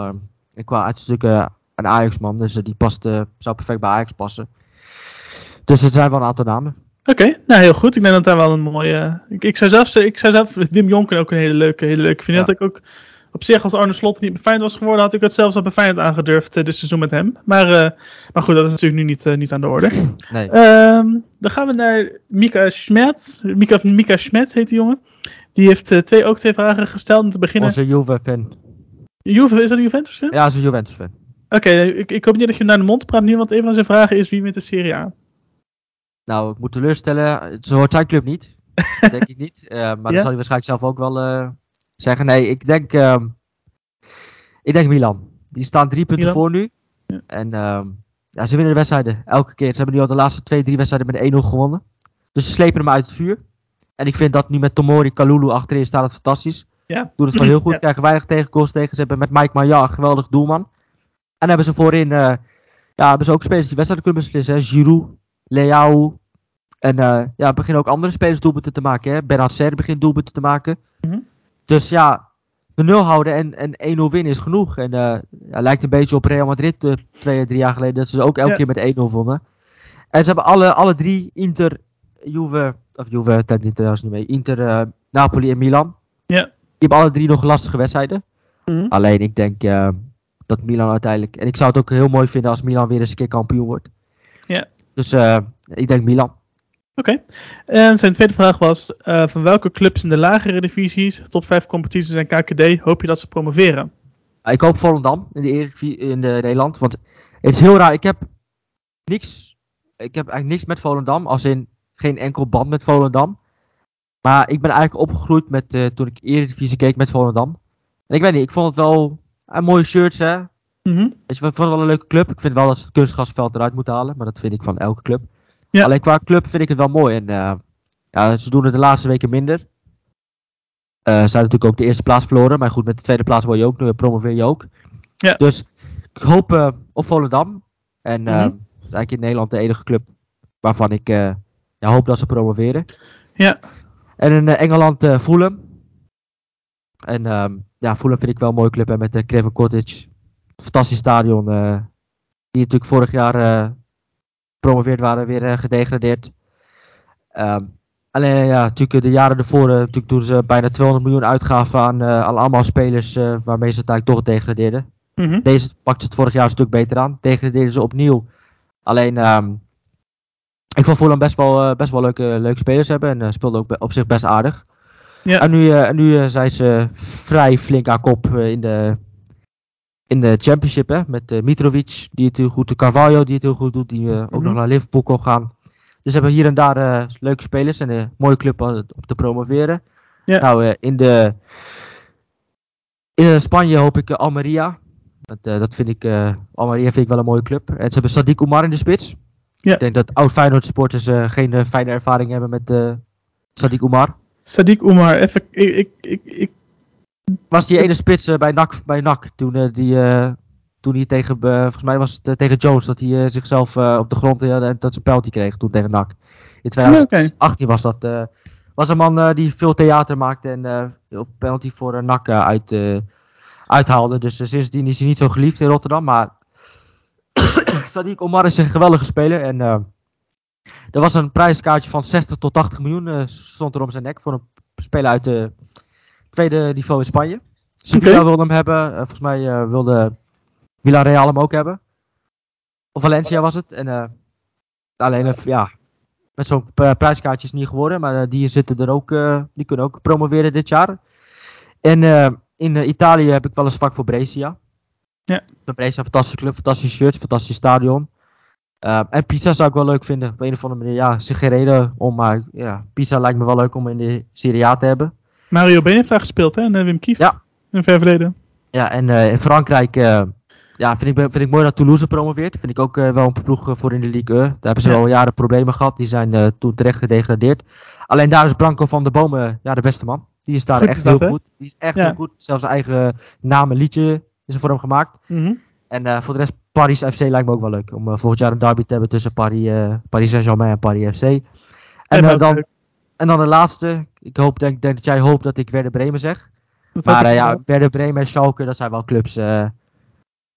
en qua uitstukken een Ajax-man. Dus die past, zou perfect bij Ajax passen. Dus er zijn wel een aantal namen. Oké, nou heel goed. Ik denk dat daar wel een mooie. Ik, ik, zou zelfs, ik zou zelf Wim Jonker ook een hele leuke, hele leuke vinden. Ja. Dat ik ook op zich, als Arne Slot niet Feyenoord was geworden, had ik het zelfs al bij Feyenoord aangedurfd eh, dit seizoen met hem. Maar, eh, maar goed, dat is natuurlijk nu niet, eh, niet aan de orde. Nee. Ehm, dan gaan we naar Mika Schmet. Mika, Mika Schmet heet die jongen. Die heeft twee, ook twee vragen gesteld. Om te beginnen. Onze Juve-fan. Juve, is dat een Juventus? fan? Ja, onze Juventus-fan. Oké, ik, ik hoop niet dat je hem naar de mond praat nu, want een van zijn vragen is wie wint de Serie A? Nou, ik moet teleurstellen. Zo hoort zijn club niet. denk ik niet. Maar dat zal hij waarschijnlijk zelf ook wel zeggen. Nee, ik denk, ehm, ik denk Milan. Die staan drie punten Milan? voor nu. Ja. En ehm, ja, ze winnen de wedstrijden. Elke keer. Ze hebben nu al de laatste twee, drie wedstrijden met 1-0 gewonnen. Dus ze slepen hem uit het vuur. En ik vind dat nu met Tomori, Kalulu achterin staat het fantastisch. Ja. Doet het gewoon heel goed. Ja. Krijgen weinig tegengoals tegen. Ze hebben met Mike Maya een geweldig doelman. En hebben ze voorin, eh, ja, hebben ze ook spelers die wedstrijden kunnen beslissen. Hè. Giroud, Leao. En eh, ja, beginnen ook andere spelers doelpunten te maken. Hè. Benacer begint doelpunten te maken. Mhm. Dus ja, de nul houden en, en 1-0 winnen is genoeg. En eh ja, lijkt een beetje op Real Madrid uh, twee, drie jaar geleden. Dat ze ook elke Ja. keer met 1-0 wonnen. En ze hebben alle, alle drie Inter, Juve, of Juve, niet trouwens niet mee. Inter, eh, Napoli en Milan. Ja. Die hebben alle drie nog lastige wedstrijden. Mhm. Alleen ik denk dat Milan uiteindelijk. En ik zou het ook heel mooi vinden als Milan weer eens een keer kampioen wordt. Ja. Dus ik denk Milan. Oké. En zijn tweede vraag was: eh, van welke clubs in de lagere divisies, top 5 competities en KKD, hoop je dat ze promoveren? Uh, ik hoop Volendam in de, Eredivisie- in de Nederland. Want het is heel raar. Ik heb niks. Ik heb eigenlijk niks met Volendam. Als in geen enkel band met Volendam. Maar ik ben eigenlijk opgegroeid met, eh, toen ik Eredivisie keek met Volendam. En ik weet niet, ik vond het wel een mooie shirts hè. Mhm. Weet je, ik vond het wel een leuke club. Ik vind wel dat ze het kunstgrasveld eruit moeten halen, maar dat vind ik van elke club. Ja. Alleen qua club vind ik het wel mooi. En eh, ja, ze doen het de laatste weken minder. Eh, ze zijn natuurlijk ook de eerste plaats verloren. Maar goed, met de tweede plaats word je ook, nu promoveer je ook. Ja. Dus ik hoop eh, op Volendam. En dat is eigenlijk in Nederland de enige club waarvan ik ja, hoop dat ze promoveren. Ja. En in Engeland Fulham. En ehm, ja, Fulham vind ik wel een mooie club. En met de Craven Cottage. Fantastisch stadion. die natuurlijk vorig jaar eh promoveerd waren, weer eh, gedegradeerd. Ehm, alleen ja, natuurlijk de jaren ervoor, eh, natuurlijk toen ze bijna 200 miljoen uitgaven aan, eh, aan allemaal spelers eh, waarmee ze uiteindelijk toch degradeerden. Mhm. Deze pakte het vorig jaar een stuk beter aan. Degradeerden ze opnieuw. Alleen, ehm, ik vond Fulham best wel, eh, best wel leuke, leuke spelers hebben. En eh, speelde ook op zich best aardig. Ja. En nu, eh, en nu eh, zijn ze vrij flink aan kop eh, in, de, in de championship. Hè, met eh, Mitrovic, die het heel goed doet. Carvalho, die het heel goed doet. Die eh, ook Mhm. nog naar Liverpool kon gaan. Dus ze hebben hier en daar eh, leuke spelers. En een mooie club om op te promoveren. Ja. Nou, in de... In Spanje hoop ik Almeria. Dat, eh, dat vind ik, Almeria vind ik wel een mooie club. En ze hebben Sadiq Oumar in de spits. Ja. Ik denk dat oud Feyenoord supporters geen fijne ervaring hebben met Sadiq Oumar. Sadiq Oumar, even, ik, ik, ik, ik- Was die ene spits eh, bij NAC, bij NAC toen, eh, die, eh, toen hij tegen, volgens mij was het tegen Jones, dat hij zichzelf op de grond eh, en dat ze een penalty kreeg toen tegen NAC. In 2018 was dat. was een man die veel theater maakte en op penalty voor NAC uit, uithaalde. Dus sindsdien is hij niet zo geliefd in Rotterdam, maar Sadiq Omar is een geweldige speler en er was een prijskaartje van 60 tot 80 miljoen stond er om zijn nek voor een speler uit de tweede niveau in Spanje. Sevilla wilde hem hebben. eh, volgens mij eh, wilde Villarreal hem ook hebben. Of Valencia was het. En, eh, alleen, ja, met zo'n prijskaartje is het niet geworden. Maar die zitten er ook, die kunnen ook promoveren dit jaar. En in Italië heb ik wel een zwak voor Brescia. Ja. Bij Brescia, fantastische club, fantastische shirts, fantastisch stadion. En Pisa zou ik wel leuk vinden. Op een of andere manier, ja, geen reden om. Maar ja, Pisa lijkt me wel leuk om in de Serie A te hebben. Mario Been heeft daar gespeeld, hè? En eh, Wim Kieft. Ja. In ver verleden. Ja, en eh, in Frankrijk eh, ja, vind, ik, vind ik mooi dat Toulouse promoveert. Vind ik ook wel een ploeg voor in de Ligue 1. Daar hebben ze Ja. al jaren problemen gehad. Die zijn toen terecht gedegradeerd. Alleen daar is Branco van de Bomen ja, de beste man. Die is daar Goed echt is dat, heel goed. Die is echt Ja. heel goed. Zelfs zijn eigen naam en liedje is er voor hem gemaakt. Mhm. En voor de rest, Paris FC lijkt me ook wel leuk. Om volgend jaar een derby te hebben tussen Paris, Paris Saint-Germain en Paris FC. En, En dan, leuk. En dan de laatste. Ik hoop, denk, denk dat jij hoopt dat ik Werder Bremen zeg. Maar eh, ja. Werder Bremen en Schalke, dat zijn wel clubs eh,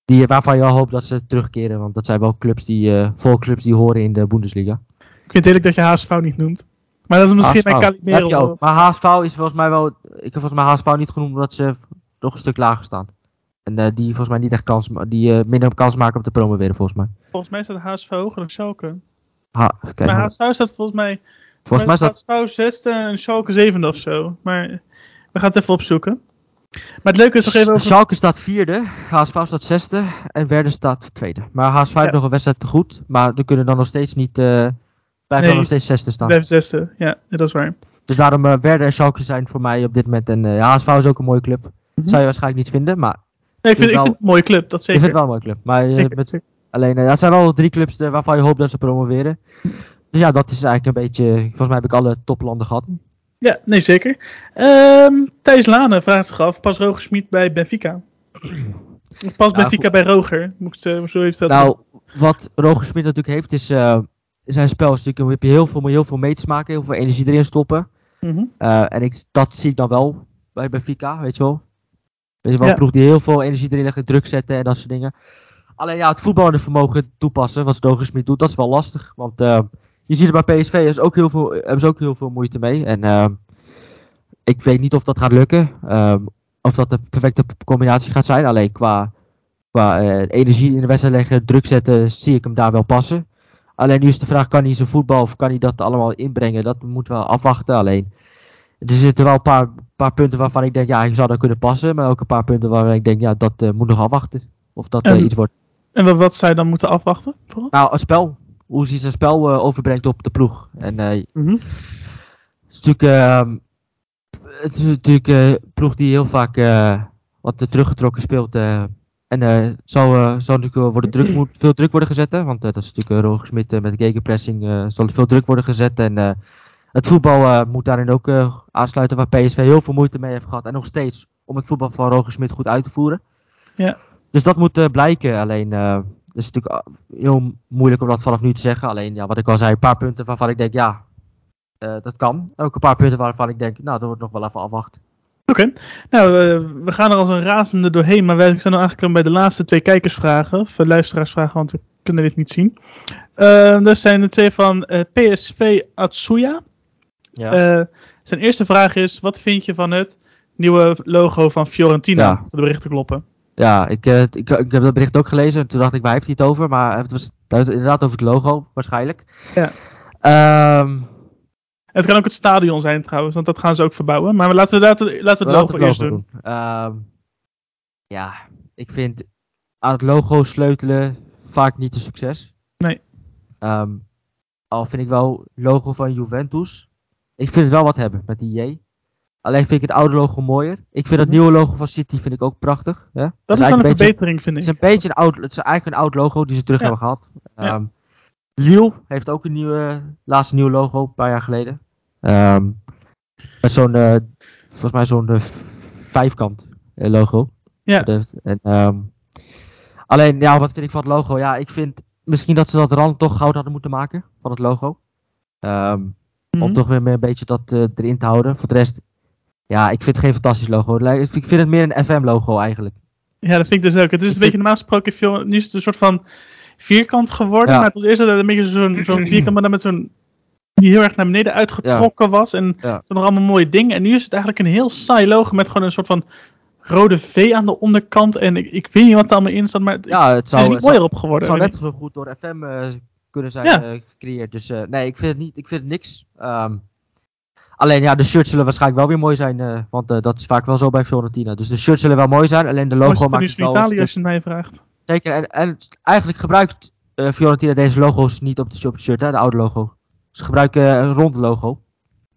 die, waarvan je wel hoopt dat ze terugkeren. Want dat zijn wel clubs die, eh volksclubs die horen in de Bundesliga. Ik vind het eerlijk dat je HSV niet noemt. Maar dat is misschien HSV, mijn. Maar HSV is volgens mij wel, ik heb volgens mij HSV niet genoemd omdat ze nog een stuk lager staan. En die volgens mij niet echt kans, die minder kans maken om te promoveren volgens mij. Volgens mij staat HSV hoger dan Schalke. Ha, maar HSV staat volgens mij... volgens mij staat, HSV zesde en Schalke zevende of zo. Maar we gaan het even opzoeken. Maar het leuke is nog even over... Schalke staat vierde, HSV staat zesde en Werder staat tweede. Maar HSV Ja. heeft nog een wedstrijd te goed, maar ze kunnen dan nog steeds niet, eh blijven Nee. dan nog steeds zesde staan. Blijft zesde, ja, dat is waar. Dus daarom eh Werder en Schalke zijn voor mij op dit moment. En eh HSV is ook een mooie club. Mhm. Zou je waarschijnlijk niet vinden, maar Nee, ik, vind, ik wel- vind het een mooie club, dat ik zeker. vind het wel een mooie club. Maar eh, Zeker, met, zeker. alleen, eh, dat zijn wel drie clubs eh, waarvan je hoopt dat ze promoveren. Dus ja, dat is eigenlijk een beetje. Volgens mij heb ik alle toplanden gehad. Ja, nee, zeker. Ehm Thijs Lane vraagt zich af, pas Roger Smit bij Benfica? Of pas Ja, Benfica goed. bij Roger? Moet ik zo heeft dat Nou, wat Roger Smit natuurlijk heeft, is eh, zijn spel. Is natuurlijk, heb je heel veel, heel veel mee te maken, heel veel energie erin stoppen. Mhm. Eh, en ik, dat zie ik dan wel bij Benfica, weet je wel. Weet je wel, Ja. een ploeg die heel veel energie erin legt, druk zetten en dat soort dingen. Alleen ja, het voetballende vermogen toepassen, wat Roger Smit doet, dat is wel lastig. Want eh, je ziet er bij PSV is ook heel veel, hebben ze ook heel veel moeite mee. En eh, ik weet niet of dat gaat lukken. eh, of dat de perfecte combinatie gaat zijn. Alleen qua, qua eh, energie in de wedstrijd leggen, druk zetten, zie ik hem daar wel passen. Alleen nu is de vraag, kan hij zijn voetbal of kan hij dat allemaal inbrengen? Dat moeten we afwachten. Alleen, er zitten wel een paar, paar punten waarvan ik denk, ja, hij zou daar kunnen passen. Maar ook een paar punten waarvan ik denk, ja, dat eh, moet nog afwachten. Of dat eh, En- iets wordt. En wat, wat zou je dan moeten afwachten? Vooral? Nou, een spel. Hoe hij zijn spel eh, overbrengt op de ploeg. En eh, Mhm. natuurlijk, ehm, het is natuurlijk eh, een ploeg die heel vaak eh, wat te teruggetrokken speelt. eh, en eh zal, eh, zal natuurlijk worden druk, moet, veel druk worden gezet. Hè, want dat is natuurlijk uh, Roger Smit met gegenpressing. eh zal er veel druk worden gezet. En eh, het voetbal eh, moet daarin ook eh, aansluiten waar PSV heel veel moeite mee heeft gehad. En nog steeds om het voetbal van Roger Smit goed uit te voeren. Ja. Dus dat moet eh, blijken. Alleen eh, het is natuurlijk ah, heel moeilijk om dat vanaf nu te zeggen. Alleen ja, wat ik al zei, een paar punten waarvan ik denk ja, eh, dat kan. Ook een paar punten waarvan ik denk, nou, dat wordt nog wel even afwachten. Oké, nou, eh, we gaan er als een razende doorheen, maar wij zijn nu aangekomen bij de laatste twee kijkersvragen, of eh, luisteraarsvragen, want we kunnen dit niet zien. Eh dat zijn de twee van eh, PSV Atsuya. Ja. Eh, zijn eerste vraag is, wat vind je van het nieuwe logo van Fiorentina? Ja. De berichten kloppen. Ja, ik, eh, ik, ik heb dat bericht ook gelezen. En toen dacht ik, waar heeft hij het over? Maar het was het was inderdaad over het logo, waarschijnlijk. Ja. Ehm, Het kan ook het stadion zijn trouwens, want dat gaan ze ook verbouwen. Maar laten we, laten, laten we het logo we eerst het doen. logo Ehm, ja, ik vind aan het logo sleutelen vaak niet een succes. Nee. Ehm, al vind ik wel logo van Juventus. Ik vind het wel wat hebben met die J. Alleen vind ik het oude logo mooier. Ik vind het Mhm. nieuwe logo van City vind ik ook prachtig. Hè? Dat is wel een beetje- verbetering, vind Het ik. is een beetje een oud, het is eigenlijk een oud logo die ze terug Ja. hebben gehad. Ehm Lille heeft ook een nieuwe, laatste nieuw logo, een paar jaar geleden. Ehm, met zo'n, eh, volgens mij zo'n eh, vijfkant eh, logo. Ja. En, ehm, alleen, ja, wat vind ik van het logo? Ja, ik vind misschien dat ze dat rand toch goud hadden moeten maken van het logo. Ehm, Mhm. Om toch weer een beetje dat erin te houden. Voor de rest, ja, ik vind het geen fantastisch logo. Ik vind het meer een FM-logo eigenlijk. Ja, dat vind ik dus ook. Het is een Ik beetje normaal gesproken, veel, nu is het een soort van vierkant geworden. Ja. Maar het was eerst een beetje zo'n zo'n vierkant, maar dan met zo'n, die heel erg naar beneden uitgetrokken was. En Ja. zo nog allemaal mooie dingen. En nu is het eigenlijk een heel saai logo met gewoon een soort van rode V aan de onderkant. En ik, ik weet niet wat er allemaal in staat, maar het, Ja, het het zou, is niet het zou, mooier op geworden. het zou net zo goed door FM eh, kunnen zijn Ja. eh, gecreëerd. Dus eh, nee, ik vind het, niet, ik vind het niks. Ehm, alleen ja, de shirts zullen waarschijnlijk wel weer mooi zijn. eh, want eh, dat is vaak wel zo bij Fiorentina. Dus de shirts zullen wel mooi zijn. Alleen de logo maakt het wel Italië, als je het mij vraagt. Zeker. En, en eigenlijk gebruikt eh, Fiorentina deze logo's niet op de, op het shirt, hè, de oude logo. Ze gebruiken een ronde logo.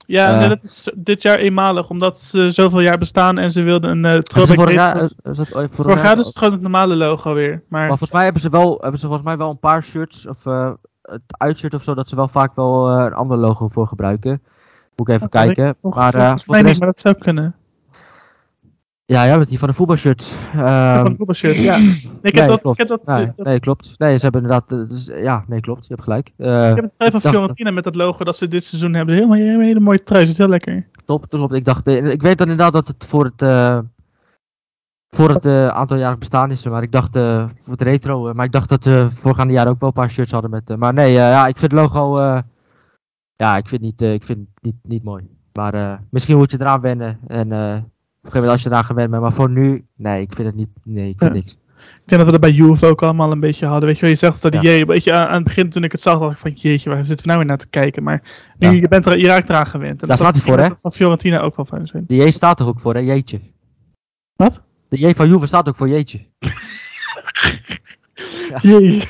Ja, nee, dat is dit jaar eenmalig, omdat ze zoveel jaar bestaan en ze wilden een uh, throwback vorig jaar, is dat ooit Vorig jaar is het gewoon het normale logo weer. Maar, Maar volgens mij hebben ze, wel, hebben ze volgens mij wel een paar shirts of het uitshirt of zo, dat ze wel vaak wel een ander logo voor gebruiken. Moet ik even Dat kijken. Nog- Maar eh, voor de rest, maar dat zou kunnen. ja, ja, met die van de voetbalshirts. Ja, Ehm, van de voetbalshirts, ja. Nee, ik heb nee, dat, ik klopt. heb dat, nee, dat- nee, klopt. Nee, ze hebben inderdaad, eh, dus, ja, nee, klopt. Je hebt gelijk. Eh, ik heb het vrij van ik dacht- Fiorentina met dat logo dat ze dit seizoen hebben. Heel, heel, hele mooie trui, zit heel lekker. Klopt, klopt. Ik dacht, eh, ik weet dan inderdaad dat het voor het, eh, voor het eh, aantaljarig bestaan is, maar ik dacht eh, voor het retro, eh, maar ik dacht dat de voorgaande jaren ook wel een paar shirts hadden met, eh, maar nee, eh, ja, ik vind het logo, eh, ja, ik vind het niet, eh, ik vind het niet, niet mooi. Maar eh, misschien moet je eraan wennen en eh, op een gegeven moment als je eraan gewend bent, maar voor nu, nee, ik vind het niet, nee, ik vind Ja. niks. Ik denk dat we dat bij Juve ook allemaal een beetje hadden. Weet je je zegt dat die Ja. J, weet je, aan, het begin toen ik het zag, dacht ik van jeetje, waar zitten we nou weer naar te kijken? Maar nu, Ja. je, bent er, je raakt eraan gewend. En Daar staat hij voor, hè? Dat van Fiorentina ook wel fijn zijn. De J staat er ook voor, hè, Jeetje. Wat? De J van Juve staat ook voor Jeetje. Ja. Jee.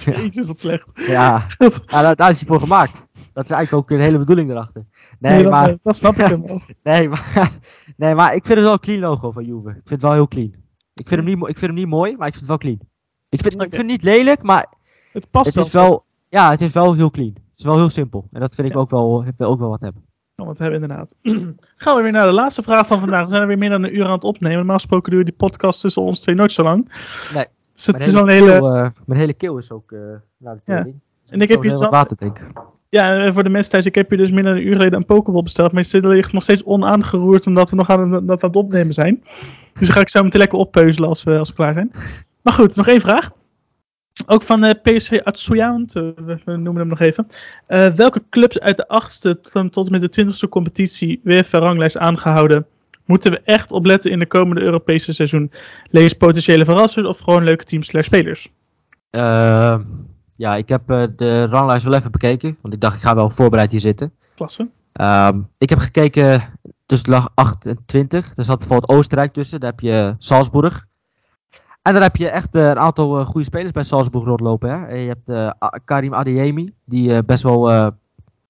Ja. Jezus, wat slecht. Ja, ja daar, daar is hij voor gemaakt. Dat is eigenlijk ook een hele bedoeling erachter. Nee, Nee, dat, maar... dat snap ik hem wel. Nee maar, nee, maar ik vind het wel een clean logo van Juve. Ik vind het wel heel clean. Ik vind hem niet, ik vind hem niet mooi, maar ik vind het wel clean. Ik vind, ik vind het niet lelijk, maar Het past het is wel, ja, het is wel heel clean. Het is wel heel simpel. En dat vind ik Ja. ook wel, wil ook wel wat hebben. Het te hebben, inderdaad. Gaan we weer naar de laatste vraag van vandaag. We zijn er weer meer dan een uur aan het opnemen. Normaal gesproken duurt die podcast tussen ons twee nooit zo lang. Nee. Dus het Mijn is een hele... keel, eh, mijn hele keel is ook uh, naar de Ja. tering. En ik heb water drinken. Ja, en voor de mensen thuis, ik heb je dus meer dan een uur geleden een Pokéball besteld. Maar het ligt nog steeds onaangeroerd, omdat we nog aan, het- dat aan het opnemen zijn. Dus dan ga ik zo meteen lekker oppeuzelen als we, als we klaar zijn. Maar goed, nog één vraag. Ook van eh, PSV Atsuya, want, eh, we, noemen hem nog even. Eh, welke clubs uit de achtste tot, en met de twintigste competitie WFR-ranglijst aangehouden moeten we echt opletten in de komende Europese seizoen? Lees potentiële verrassers of gewoon leuke teams slash spelers? Eh, ja, ik heb eh, de ranglijst wel even bekeken. Want ik dacht, ik ga wel voorbereid hier zitten. Klasse. Ehm, ik heb gekeken tussen lag 8 en 20. Er zat bijvoorbeeld Oostenrijk tussen. Daar heb je Salzburg. En dan heb je echt eh, een aantal eh, goede spelers bij Salzburg rondlopen. Hè? Je hebt Karim Adeyemi, die best wel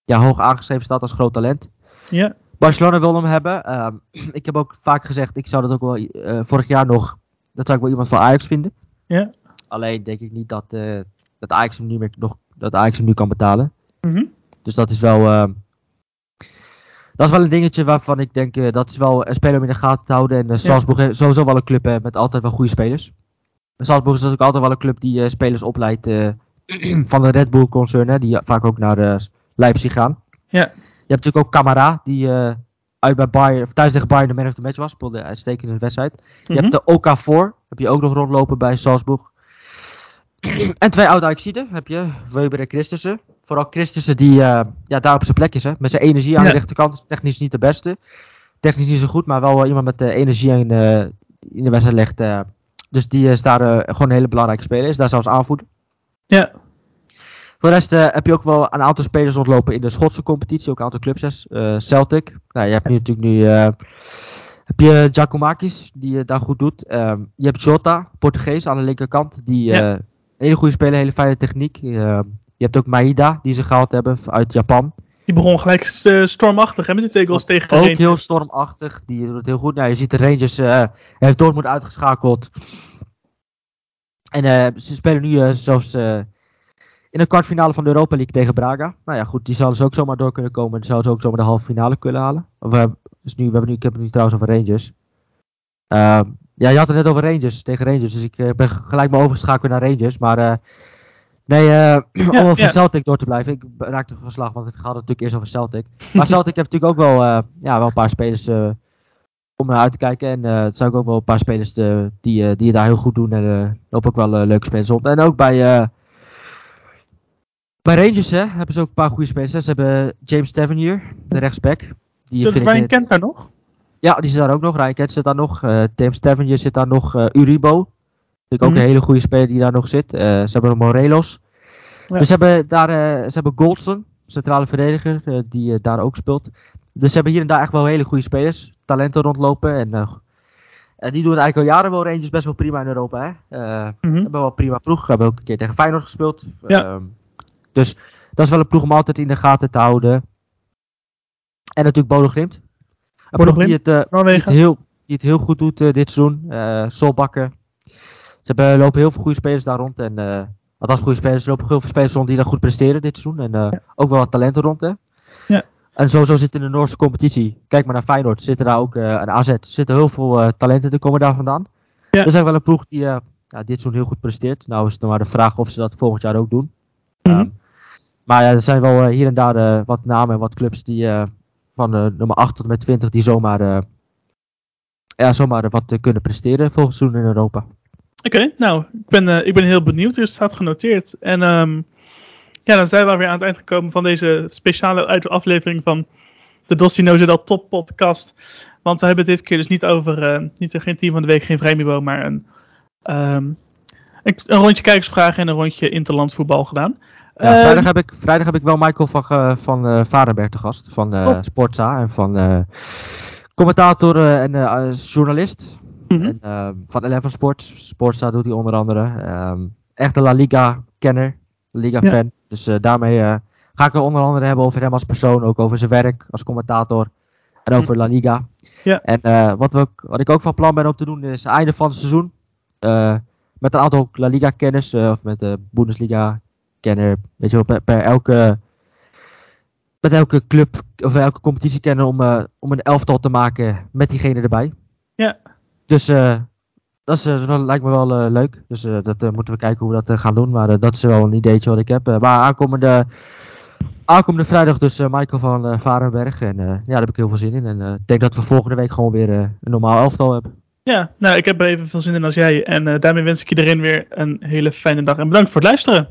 ja, hoog aangeschreven staat als groot talent. Ja. Barcelona wil hem hebben. Ehm, ik heb ook vaak gezegd, ik zou dat ook wel eh, vorig jaar nog, dat zou ik wel iemand van Ajax vinden. Ja. Alleen denk ik niet dat, eh, dat Ajax hem nu meer nog, dat Ajax hem nu kan betalen. Mhm. Dus dat is wel, ehm, dat is wel een dingetje waarvan ik denk, eh, dat is wel een speler om in de gaten te houden. En Salzburg is sowieso wel een club met altijd wel goede spelers. En Salzburg is ook altijd wel een club die spelers opleidt van de Red Bull concern, hè, die vaak ook naar Leipzig gaan. Ja. Je hebt natuurlijk ook Camara, die eh, uit bij Bayern, of thuis tegen Bayern de man of the match was, speelde een uitstekende wedstrijd. Je Mhm. hebt de Okafor, heb je ook nog rondlopen bij Salzburg. en twee oude Ajaxiden heb je, Weber en Christensen. Vooral Christensen die eh, ja, daar op zijn plek is, hè. met zijn energie aan Ja. de rechterkant. Is technisch niet de beste. Technisch niet zo goed, maar wel eh, iemand met de energie in, in de wedstrijd legt. dus die is daar gewoon een hele belangrijke speler. Is daar zelfs aanvoerder. Ja. Voor de rest eh, heb je ook wel een aantal spelers rondlopen in de Schotse competitie. Ook een aantal clubs. Eh, Celtic. Nou, je hebt nu natuurlijk nu... eh, heb je Giacomakis, die het daar goed doet. Ehm, je hebt Jota, Portugees, aan de linkerkant. Die Ja. hele goede speler, hele fijne techniek. Ehm, je hebt ook Maida, die ze gehaald hebben uit Japan. Die begon gelijk stormachtig hè, met die twee goals tegen Ook Rangers. heel stormachtig. Die doet het heel goed. Nou, je ziet de Rangers heeft Dortmund uitgeschakeld. En ze spelen nu zelfs in de kwartfinale van de Europa League tegen Braga. Nou ja, goed, die zouden ze ook zomaar door kunnen komen. En zouden ze ook zomaar de halve finale kunnen halen. We hebben, dus nu, we hebben nu, ik heb het nu trouwens over Rangers. Ehm, ja, je had het net over Rangers tegen Rangers. Dus ik eh, ben gelijk maar overgeschakeld naar Rangers. Maar eh, nee, eh, om over ja. Celtic door te blijven. Ik raakte van slag, want het gaat natuurlijk eerst over Celtic. Maar Celtic heeft natuurlijk ook wel, eh, ja, wel een paar spelers eh, om naar uit te kijken. En eh het zijn ook wel een paar spelers de, die, eh, die het daar heel goed doen. En eh, lopen ook wel eh, leuke spelers op. En ook bij, eh, bij Rangers hè, hebben ze ook een paar goede spelers. hè. Ze hebben James Tavernier, de rechtsback. Die vind Ryan kent daar nog. ja, die zit daar ook nog. Ryan Kent zit daar nog. eh James Tavernier zit daar nog. eh, Uribo. Vind ik ook Mhm. een hele goede speler die daar nog zit. Eh, ze hebben nog Morelos. Ja. Dus ze hebben daar ze hebben Goldson, centrale verdediger, die daar ook speelt. Dus ze hebben hier en daar echt wel hele goede spelers. Talenten rondlopen. En die doen het eigenlijk al jaren wel Rangers best wel prima in Europa. Hè? Mhm. hebben wel prima ploeg. Hebben ook een keer tegen Feyenoord gespeeld. Ja. Ehm, dus dat is wel een ploeg om altijd in de gaten te houden. En natuurlijk Bodo Glimt. Een Bodo die het, Glimt, eh, die het, Noorwegen. heel, die het heel goed doet eh, dit seizoen. Eh Solbakken. Ze hebben, lopen heel veel goede spelers daar rond. En, eh althans goede spelers. Er lopen heel veel spelers rond die daar goed presteren dit seizoen. En ook wel wat talenten rond. Hè? Ja. En sowieso zit in de Noorse competitie. Kijk maar naar Feyenoord. Zitten daar ook, een AZ. Er zitten heel veel talenten die komen daar vandaan. Ja. Dat is eigenlijk wel een ploeg die ja, dit seizoen heel goed presteert. Nou is het nog maar de vraag of ze dat volgend jaar ook doen. Ehm, maar ja, er zijn wel eh, hier en daar eh, wat namen en wat clubs die eh, van eh, nummer 8 tot en met 20 die zomaar, eh, ja, zomaar wat eh, kunnen presteren volgend seizoen in Europa. Oké, nou, ik ben, eh, ik ben heel benieuwd. Dus het staat genoteerd. En ehm, ja, dan zijn we alweer aan het eind gekomen van deze speciale aflevering van de Dostinoze del Top podcast. Want we hebben dit keer dus niet over, eh, niet, geen team van de week, geen vrijniveau, maar een, ehm, een, een rondje kijkersvragen en een rondje interlandvoetbal gedaan. Ja, Ehm, vrijdag, heb ik, vrijdag heb ik wel Michael van, van eh, Varenberg te gast, van eh Oh. Sportza en van eh, commentator en journalist. mhm. En, eh, van Eleven Sports. Sportza doet hij onder andere. Echt een La Liga kenner, La Liga Ja. fan. Dus daarmee ga ik het onder andere hebben over hem als persoon, ook over zijn werk als commentator en over La Liga. Ja. En wat, we wat ik ook van plan ben om te doen is einde van het seizoen. met een aantal La Liga kenners, eh, of met de Bundesliga kenner, weet je wel, elke met elke club of elke competitie kennen om, eh, om een elftal te maken met diegene erbij. Ja. Dus eh, dat is, eh, lijkt me wel leuk. Dus dat moeten we kijken hoe we dat gaan doen. Maar dat is wel een ideetje wat ik heb. Maar aankomende, aankomende vrijdag dus Michael van Varenberg. En ja, daar heb ik heel veel zin in. En ik denk dat we volgende week gewoon weer een normaal elftal hebben. Ja, nou, ik heb er even veel zin in als jij. En daarmee wens ik iedereen weer een hele fijne dag. En bedankt voor het luisteren.